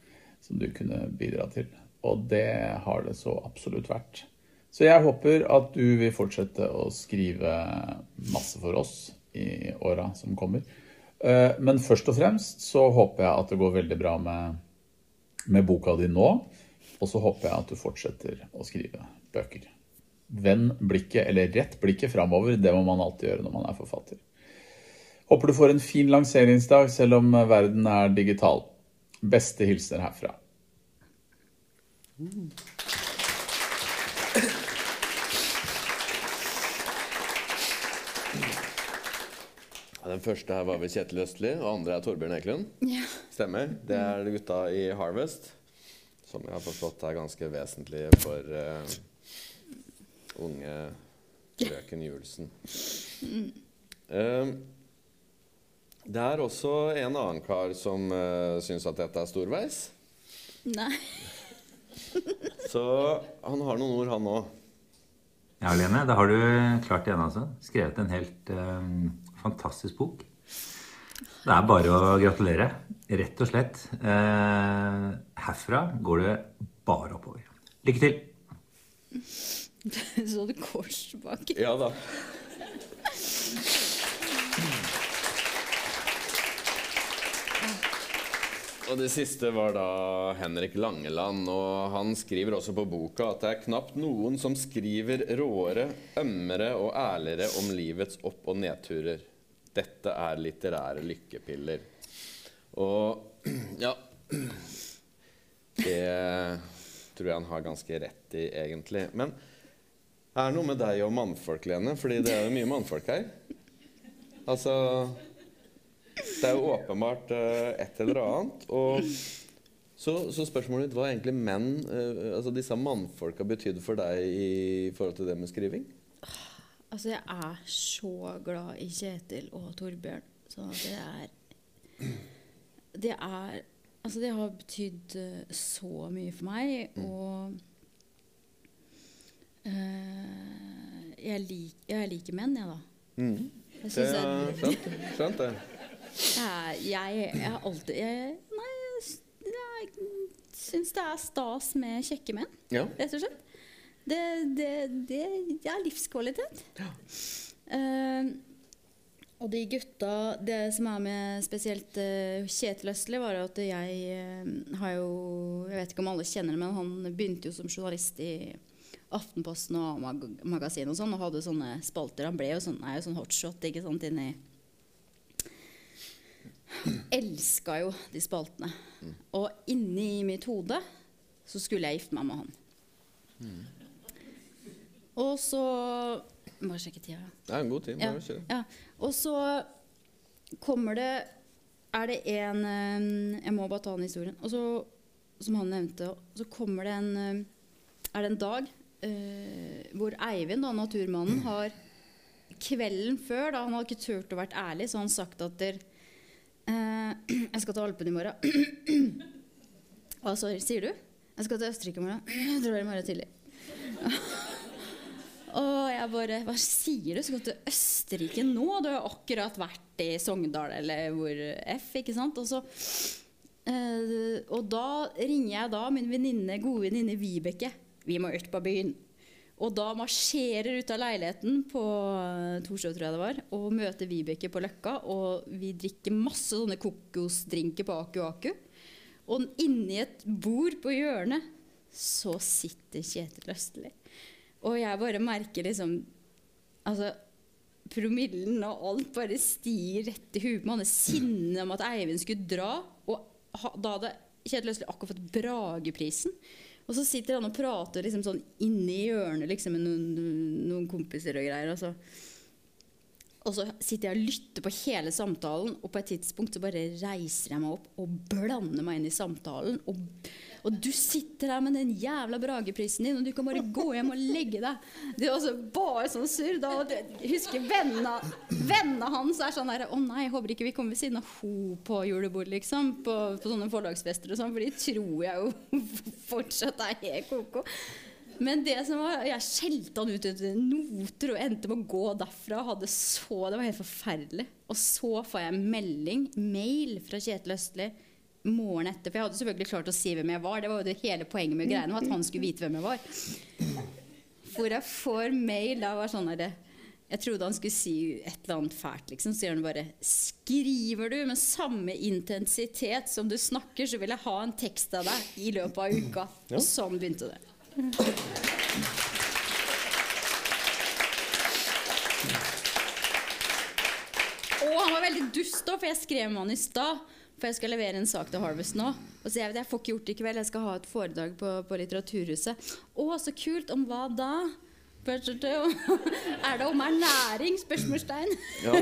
Som du kunne bidra til. Og det har det så absolutt vært. Så jeg håper at du vil fortsette å skrive masse for oss i åra som kommer. Uh, men først og fremst så håper jeg at det går veldig bra med, med boka di nå. Og så håper jeg at du fortsetter å skrive bøker. Vend blikket, eller rett blikket framover. Det må man alltid gjøre når man er forfatter. Håper du får en fin lanseringsdag selv om verden er digital. Beste hilsener herfra. Den første her var ved Kjetil Østli, og andre er Torbjørn Ekelund. Ja. Stemmer. Det er gutta i Harvest, som jeg har forstått er ganske vesentlige for uh, unge frøken Julesen. Uh, det er også en annen kar som uh, syns at dette er storveis. Nei. (laughs) Så han har noen ord, han òg. Ja, Lene, da har du klart det igjen, altså. Skrevet en helt um, fantastisk bok. Det er bare å gratulere. Rett og slett. Uh, herfra går det bare oppover. Lykke til. (laughs) Så du kors bak? Ja da. (laughs) Og det siste var da Henrik Langeland, og han skriver også på boka at det er knapt noen som skriver råere, ømmere og ærligere om livets opp- og nedturer. Dette er litterære lykkepiller. Og ja Det tror jeg han har ganske rett i, egentlig. Men det er noe med deg og mannfolk, Lene, fordi det er jo mye mannfolk her. Altså Det er jo åpenbart uh, et eller annet. Og så, så spørsmålet mitt var egentlig menn uh, Altså disse mannfolka betydde for deg i forhold til det med skriving? Altså, jeg er så glad i Kjetil og Torbjørn. Så det er Det er Altså, det har betydd uh, så mye for meg, Mm. og uh, jeg, lik, jeg liker menn, jeg, da. Mm. Jeg Det er jeg, skjønt, skjønt det. Jeg, jeg, har alltid jeg, Nei, jeg, syns det er stas med kjekke menn, Ja. rett og slett. Det, det, det, det er livskvalitet. Eh, og de gutta Det som er med spesielt uh, Kjetil Østli, var at jeg uh, har jo Jeg vet ikke om alle kjenner det, men han begynte jo som journalist i Aftenposten og A-magasin og sånn, og hadde sånne spalter. Han ble jo sånn, er jo sånn hotshot ikke sant, inni Elska jo de spaltene. Og inni mitt hode så skulle jeg gifte meg med han. Og så Bare sjekke tida. Det er en god tid. Ja, Bare ja. Og så kommer det Er det en eh, Jeg må bare ta den historien. Og så, som han nevnte, så kommer det en eh, Er det en dag uh, hvor Eivind, da, naturmannen, har kvelden før, da han hadde ikke turt å være ærlig, så har han sagt at der, (clears throat) Jeg skal til Alpen i morgen. (clears throat) Hva sorry, sier du? Jeg skal til Østerrike i morgen. (clears throat) Jeg drar i morgen tidlig. (laughs) Og jeg bare Hva sier du? Skal du til Østerrike nå? Du har akkurat vært i Sogndal eller hvor F, ikke sant? Og så eh, Og da ringer jeg da min venninne, gode venninne Vibeke. Vi må ut på byen. Og da marsjerer ut av leiligheten på eh, Torshov, tror jeg det var, og møter Vibeke på Løkka. Og vi drikker masse sånne kokosdrinker på Aku Aku. Og inni et bord på hjørnet så sitter Kjetil Østli. Og jeg bare merker liksom Altså, promillen og alt bare stiger rett i huet. Han er sinne om at Eivind skulle dra. Og da hadde Kjetil Østli akkurat fått Brageprisen. Og så sitter han og prater liksom sånn inni hjørnet liksom, med noen, noen kompiser og greier. Og så, og så sitter jeg og lytter på hele samtalen, og på et tidspunkt så bare reiser jeg meg opp og blander meg inn i samtalen. Og, og du sitter der med den jævla Brageprisen din, og du kan bare gå hjem og legge deg. Det er også bare sånn surr. Da, husker vennene vennene hans er sånn der Å nei, jeg håper ikke vi kommer ved siden av ho på julebord, liksom. På, på sånne forlagsfester og sånn, for de tror jeg jo (laughs) fortsatt er helt ko-ko. Men det som var, jeg skjelte han ut etter noter og endte med å gå derfra. Hadde så, det var helt forferdelig. Og så får jeg en melding, mail, fra Kjetil Østli morgenen etter. For jeg hadde selvfølgelig klart å si hvem jeg var. Det var jo det hele poenget med greiene, at han skulle vite hvem jeg var. Hvor jeg får mail da var sånn herre Jeg trodde han skulle si et eller annet fælt, liksom. Så sier han bare Skriver du med samme intensitet som du snakker, så vil jeg ha en tekst av deg i løpet av uka. Og sånn begynte det. Og han var veldig dust òg, for jeg skrev med han i stad. For jeg skal levere en sak til Harvest nå. Og så jeg, jeg får ikke gjort det i kveld, jeg skal ha et foredrag på, på Litteraturhuset. Å, så kult! Om hva da? (laughs) Er det om ernæring? Spørsmålstegn. Ja.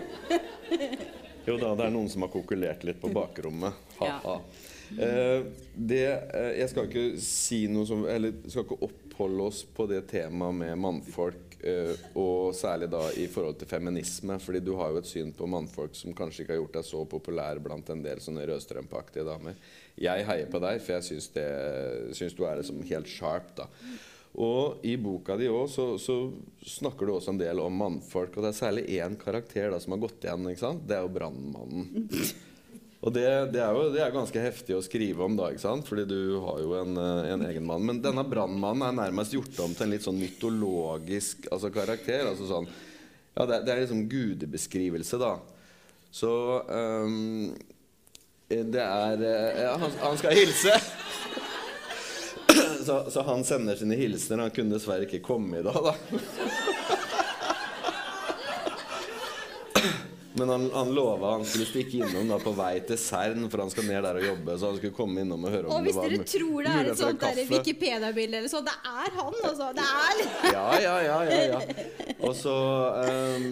Jo da, det er noen som har kokulert litt på bakrommet. Ha-ha. Eh, det, eh, jeg skal ikke si noe som Eller skal ikke oppholde oss på det temaet med mannfolk, og særlig da i forhold til feminisme. fordi du har jo et syn på mannfolk som kanskje ikke har gjort deg så populær blant en del sånne rødstrømpaktige damer. Jeg heier på deg, for jeg syns, det, syns du er liksom helt sharp. da og i boka di også, så, så, snakker du også en del om mannfolk. Og det er særlig én karakter da, som har gått igjen. ikke sant? Det er jo brannmannen. Og det, det, er jo det er ganske heftig å skrive om, da, ikke sant? fordi du har jo en, eh, en egen mann. Men denne brannmannen er nærmest gjort om til en litt sånn mytologisk altså, karakter. altså sånn, ja, det, det er liksom gudebeskrivelse, da. Så um, det er eh, ja, han, han skal hilse så, så, han sender sine hilsener. Han kunne dessverre ikke komme i dag, da. Men han, han lova han skulle stikke innom da på vei til Cern, for han skal ned der og jobbe. Så han skulle komme innom og høre om og det var Hvis dere tror det er et sånt Wikipedia-bilde eller sånn, det er han, altså. Det er Ja, ja, ja. ja, ja. Og så um,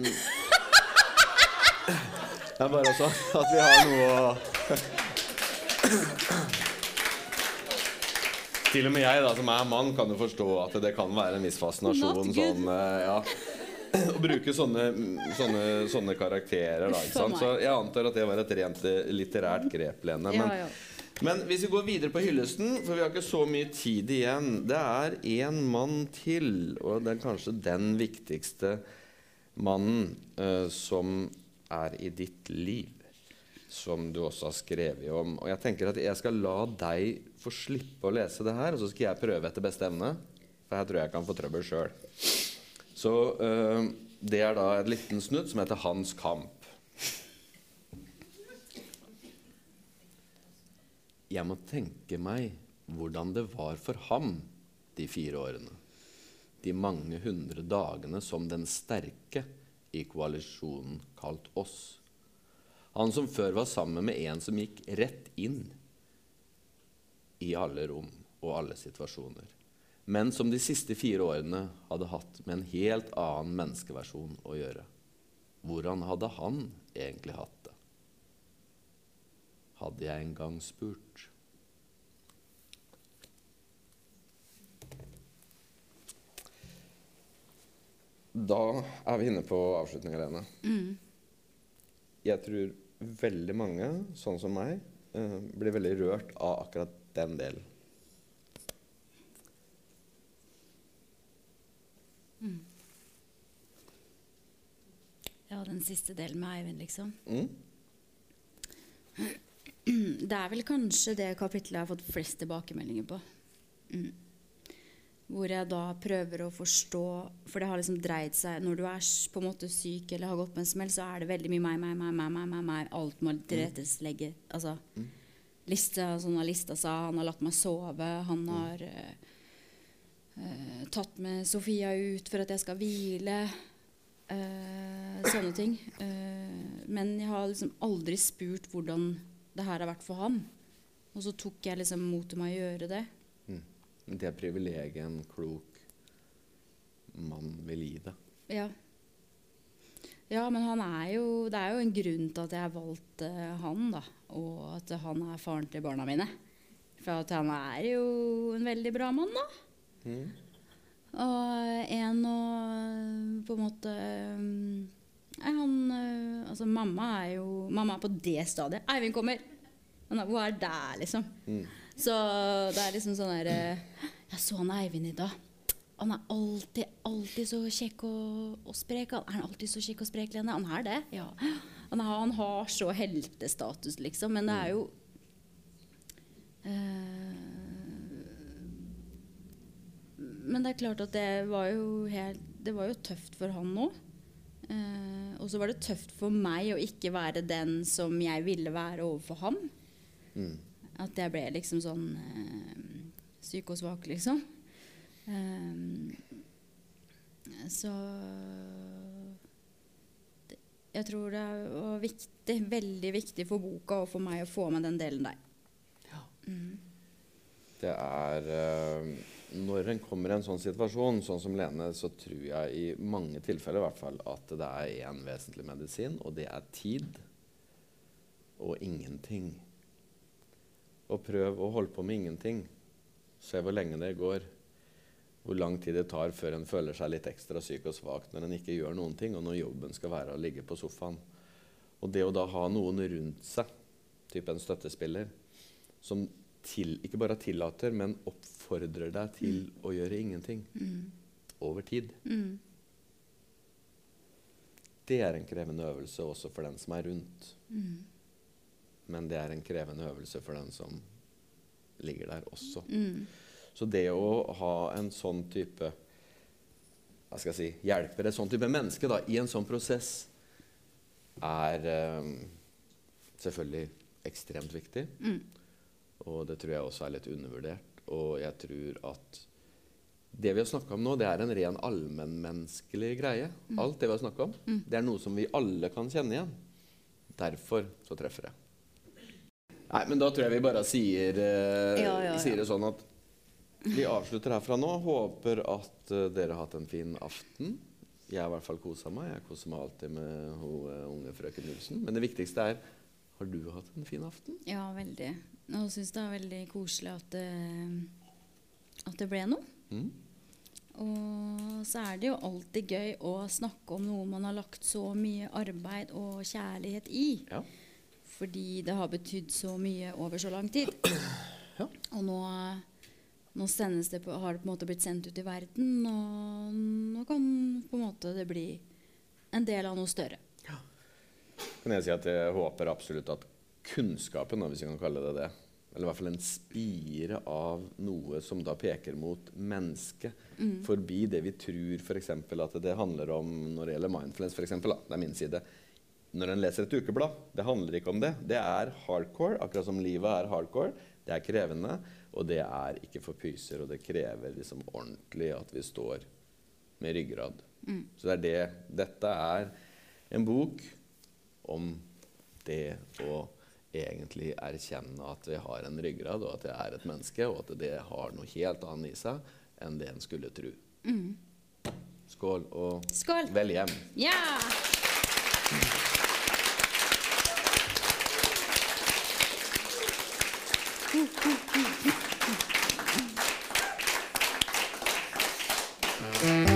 Det er bare sånn at vi har noe å til og med jeg, da, som er mann, kan jo forstå at det kan være en viss fascinasjon sånn, uh, ja, å bruke sånne, sånne, sånne karakterer. Da, sant? Så jeg antar at det var et rent eh, litterært grep, Lene. Men, Ja, ja. men hvis vi går videre på hyllesten, for vi har ikke så mye tid igjen Det er én mann til, og det er kanskje den viktigste mannen uh, som er i ditt liv. Som du også har skrevet om. Og jeg tenker at jeg skal la deg få slippe å lese det her, og så skal jeg prøve etter beste evne. For her tror jeg jeg kan få trøbbel sjøl. Så uh, det er da et liten snutt som heter 'Hans kamp'. Jeg må tenke meg hvordan det var for ham de fire årene. De mange hundre dagene som den sterke i koalisjonen kalt oss. Han som før var sammen med en som gikk rett inn i alle rom og alle situasjoner. Men som de siste fire årene hadde hatt med en helt annen menneskeversjon å gjøre. Hvordan hadde han egentlig hatt det? Hadde jeg en gang spurt. Da er vi inne på avslutninga, Lene. Jeg tror veldig mange, sånn som meg, eh, blir veldig rørt av akkurat den delen. Ja, den siste delen med Eivind, liksom. Mm? (clears throat) Det er vel kanskje det kapitlet jeg har fått flest tilbakemeldinger på. Mm. hvor jeg da prøver å forstå For det har liksom dreid seg Når du er på en måte syk eller har gått på en smell, så er det veldig mye meg, meg, meg, meg, meg, meg, meg. Alt må tilrettelegge. Altså lista, sånn har lista seg, han har latt meg sove, han har eh, eh, tatt med Sofia ut for at jeg skal hvile. eh, sånne ting. Eh, men jeg har liksom aldri spurt hvordan det her har vært for ham. Og så tok jeg liksom mot til meg å gjøre det. Det er privilegiet en klok mann vil gi deg. Ja. Ja, men han er jo Det er jo en grunn til at jeg valgte eh, han, da. Og at han er faren til barna mine. For at han er jo en veldig bra mann, da. Og en å på en måte er han eh, Altså, mamma er jo Mamma er på det stadiet. Eivind kommer! Er, Hun er der, liksom. Så det er liksom sånn der eh, Jeg så han Eivind i dag. Han er alltid, alltid så kjekk og, og sprek. Han er alltid så kjekk og sprek, Lene. Han er det, ja. Han, har- han har så heltestatus, liksom. Men det er jo eh, Men det er klart at det var jo helt Det var jo tøft for han òg. Eh, og så var det tøft for meg å ikke være den som jeg ville være overfor ham. At jeg ble liksom sånn eh, syk og svak, liksom. Eh, så det, Jeg tror det var viktig, veldig viktig for boka og for meg å få med den delen der. Ja. Det er eh, Når en kommer i en sånn situasjon, sånn som Lene, så tror jeg i mange tilfeller i hvert fall at det er én vesentlig medisin, og det er tid og ingenting. Og prøv å holde på med ingenting. Se hvor lenge det går. Hvor lang tid det tar før en føler seg litt ekstra syk og svak når en ikke gjør noen ting, og når jobben skal være å ligge på sofaen. Og det å da ha noen rundt seg, type en støttespiller, som til, ikke bare tillater, men oppfordrer deg til å gjøre ingenting over tid. Det er en krevende øvelse også for den som er rundt. Men det er en krevende øvelse for den som ligger der også. Så det å ha en sånn type hva skal jeg si, hjelper et sånn type menneske da, i en sånn prosess, er um, selvfølgelig ekstremt viktig. Og det tror jeg også er litt undervurdert. Og jeg tror at det vi har snakka om nå, det er en ren allmennmenneskelig greie. Alt det vi har snakka om. Det er noe som vi alle kan kjenne igjen. Derfor så treffer det. Nei, men da tror jeg vi bare sier, eh, Ja, ja, ja. sier det sånn at vi avslutter herfra nå. Håper at uh, dere har hatt en fin aften. Jeg har i hvert fall kosa meg. Jeg koser meg alltid med hun uh, unge frøken Nilsen. Men det viktigste er har du hatt en fin aften? Ja, veldig. Og syns det er veldig koselig at det, at det ble noe. Mm? Og så er det jo alltid gøy å snakke om noe man har lagt så mye arbeid og kjærlighet i. Ja. Fordi det har betydd så mye over så lang tid. (clears throat) Ja. Og nå, nå det på, har det på en måte blitt sendt ut i verden, og nå kan på en måte det bli en del av noe større. kan jeg si at jeg håper absolutt at kunnskapen, hvis vi kan kalle det det, eller i hvert fall en spire av noe som da peker mot mennesket, forbi det vi tror f.eks. at det handler om når det gjelder mindfulness, for eksempel, da, det er min side. Når en leser et ukeblad, det handler ikke om det. Det er hardcore, akkurat som livet er hardcore. Det er krevende, og det er ikke for pyser, og det krever liksom ordentlig at vi står med ryggrad. Så det er det. Dette er en bok om det å egentlig erkjenne at vi har en ryggrad, og at jeg er et menneske, og at det har noe helt annet i seg enn det en skulle tro. Skål, og Skål! vel hjem. Ja! Mm.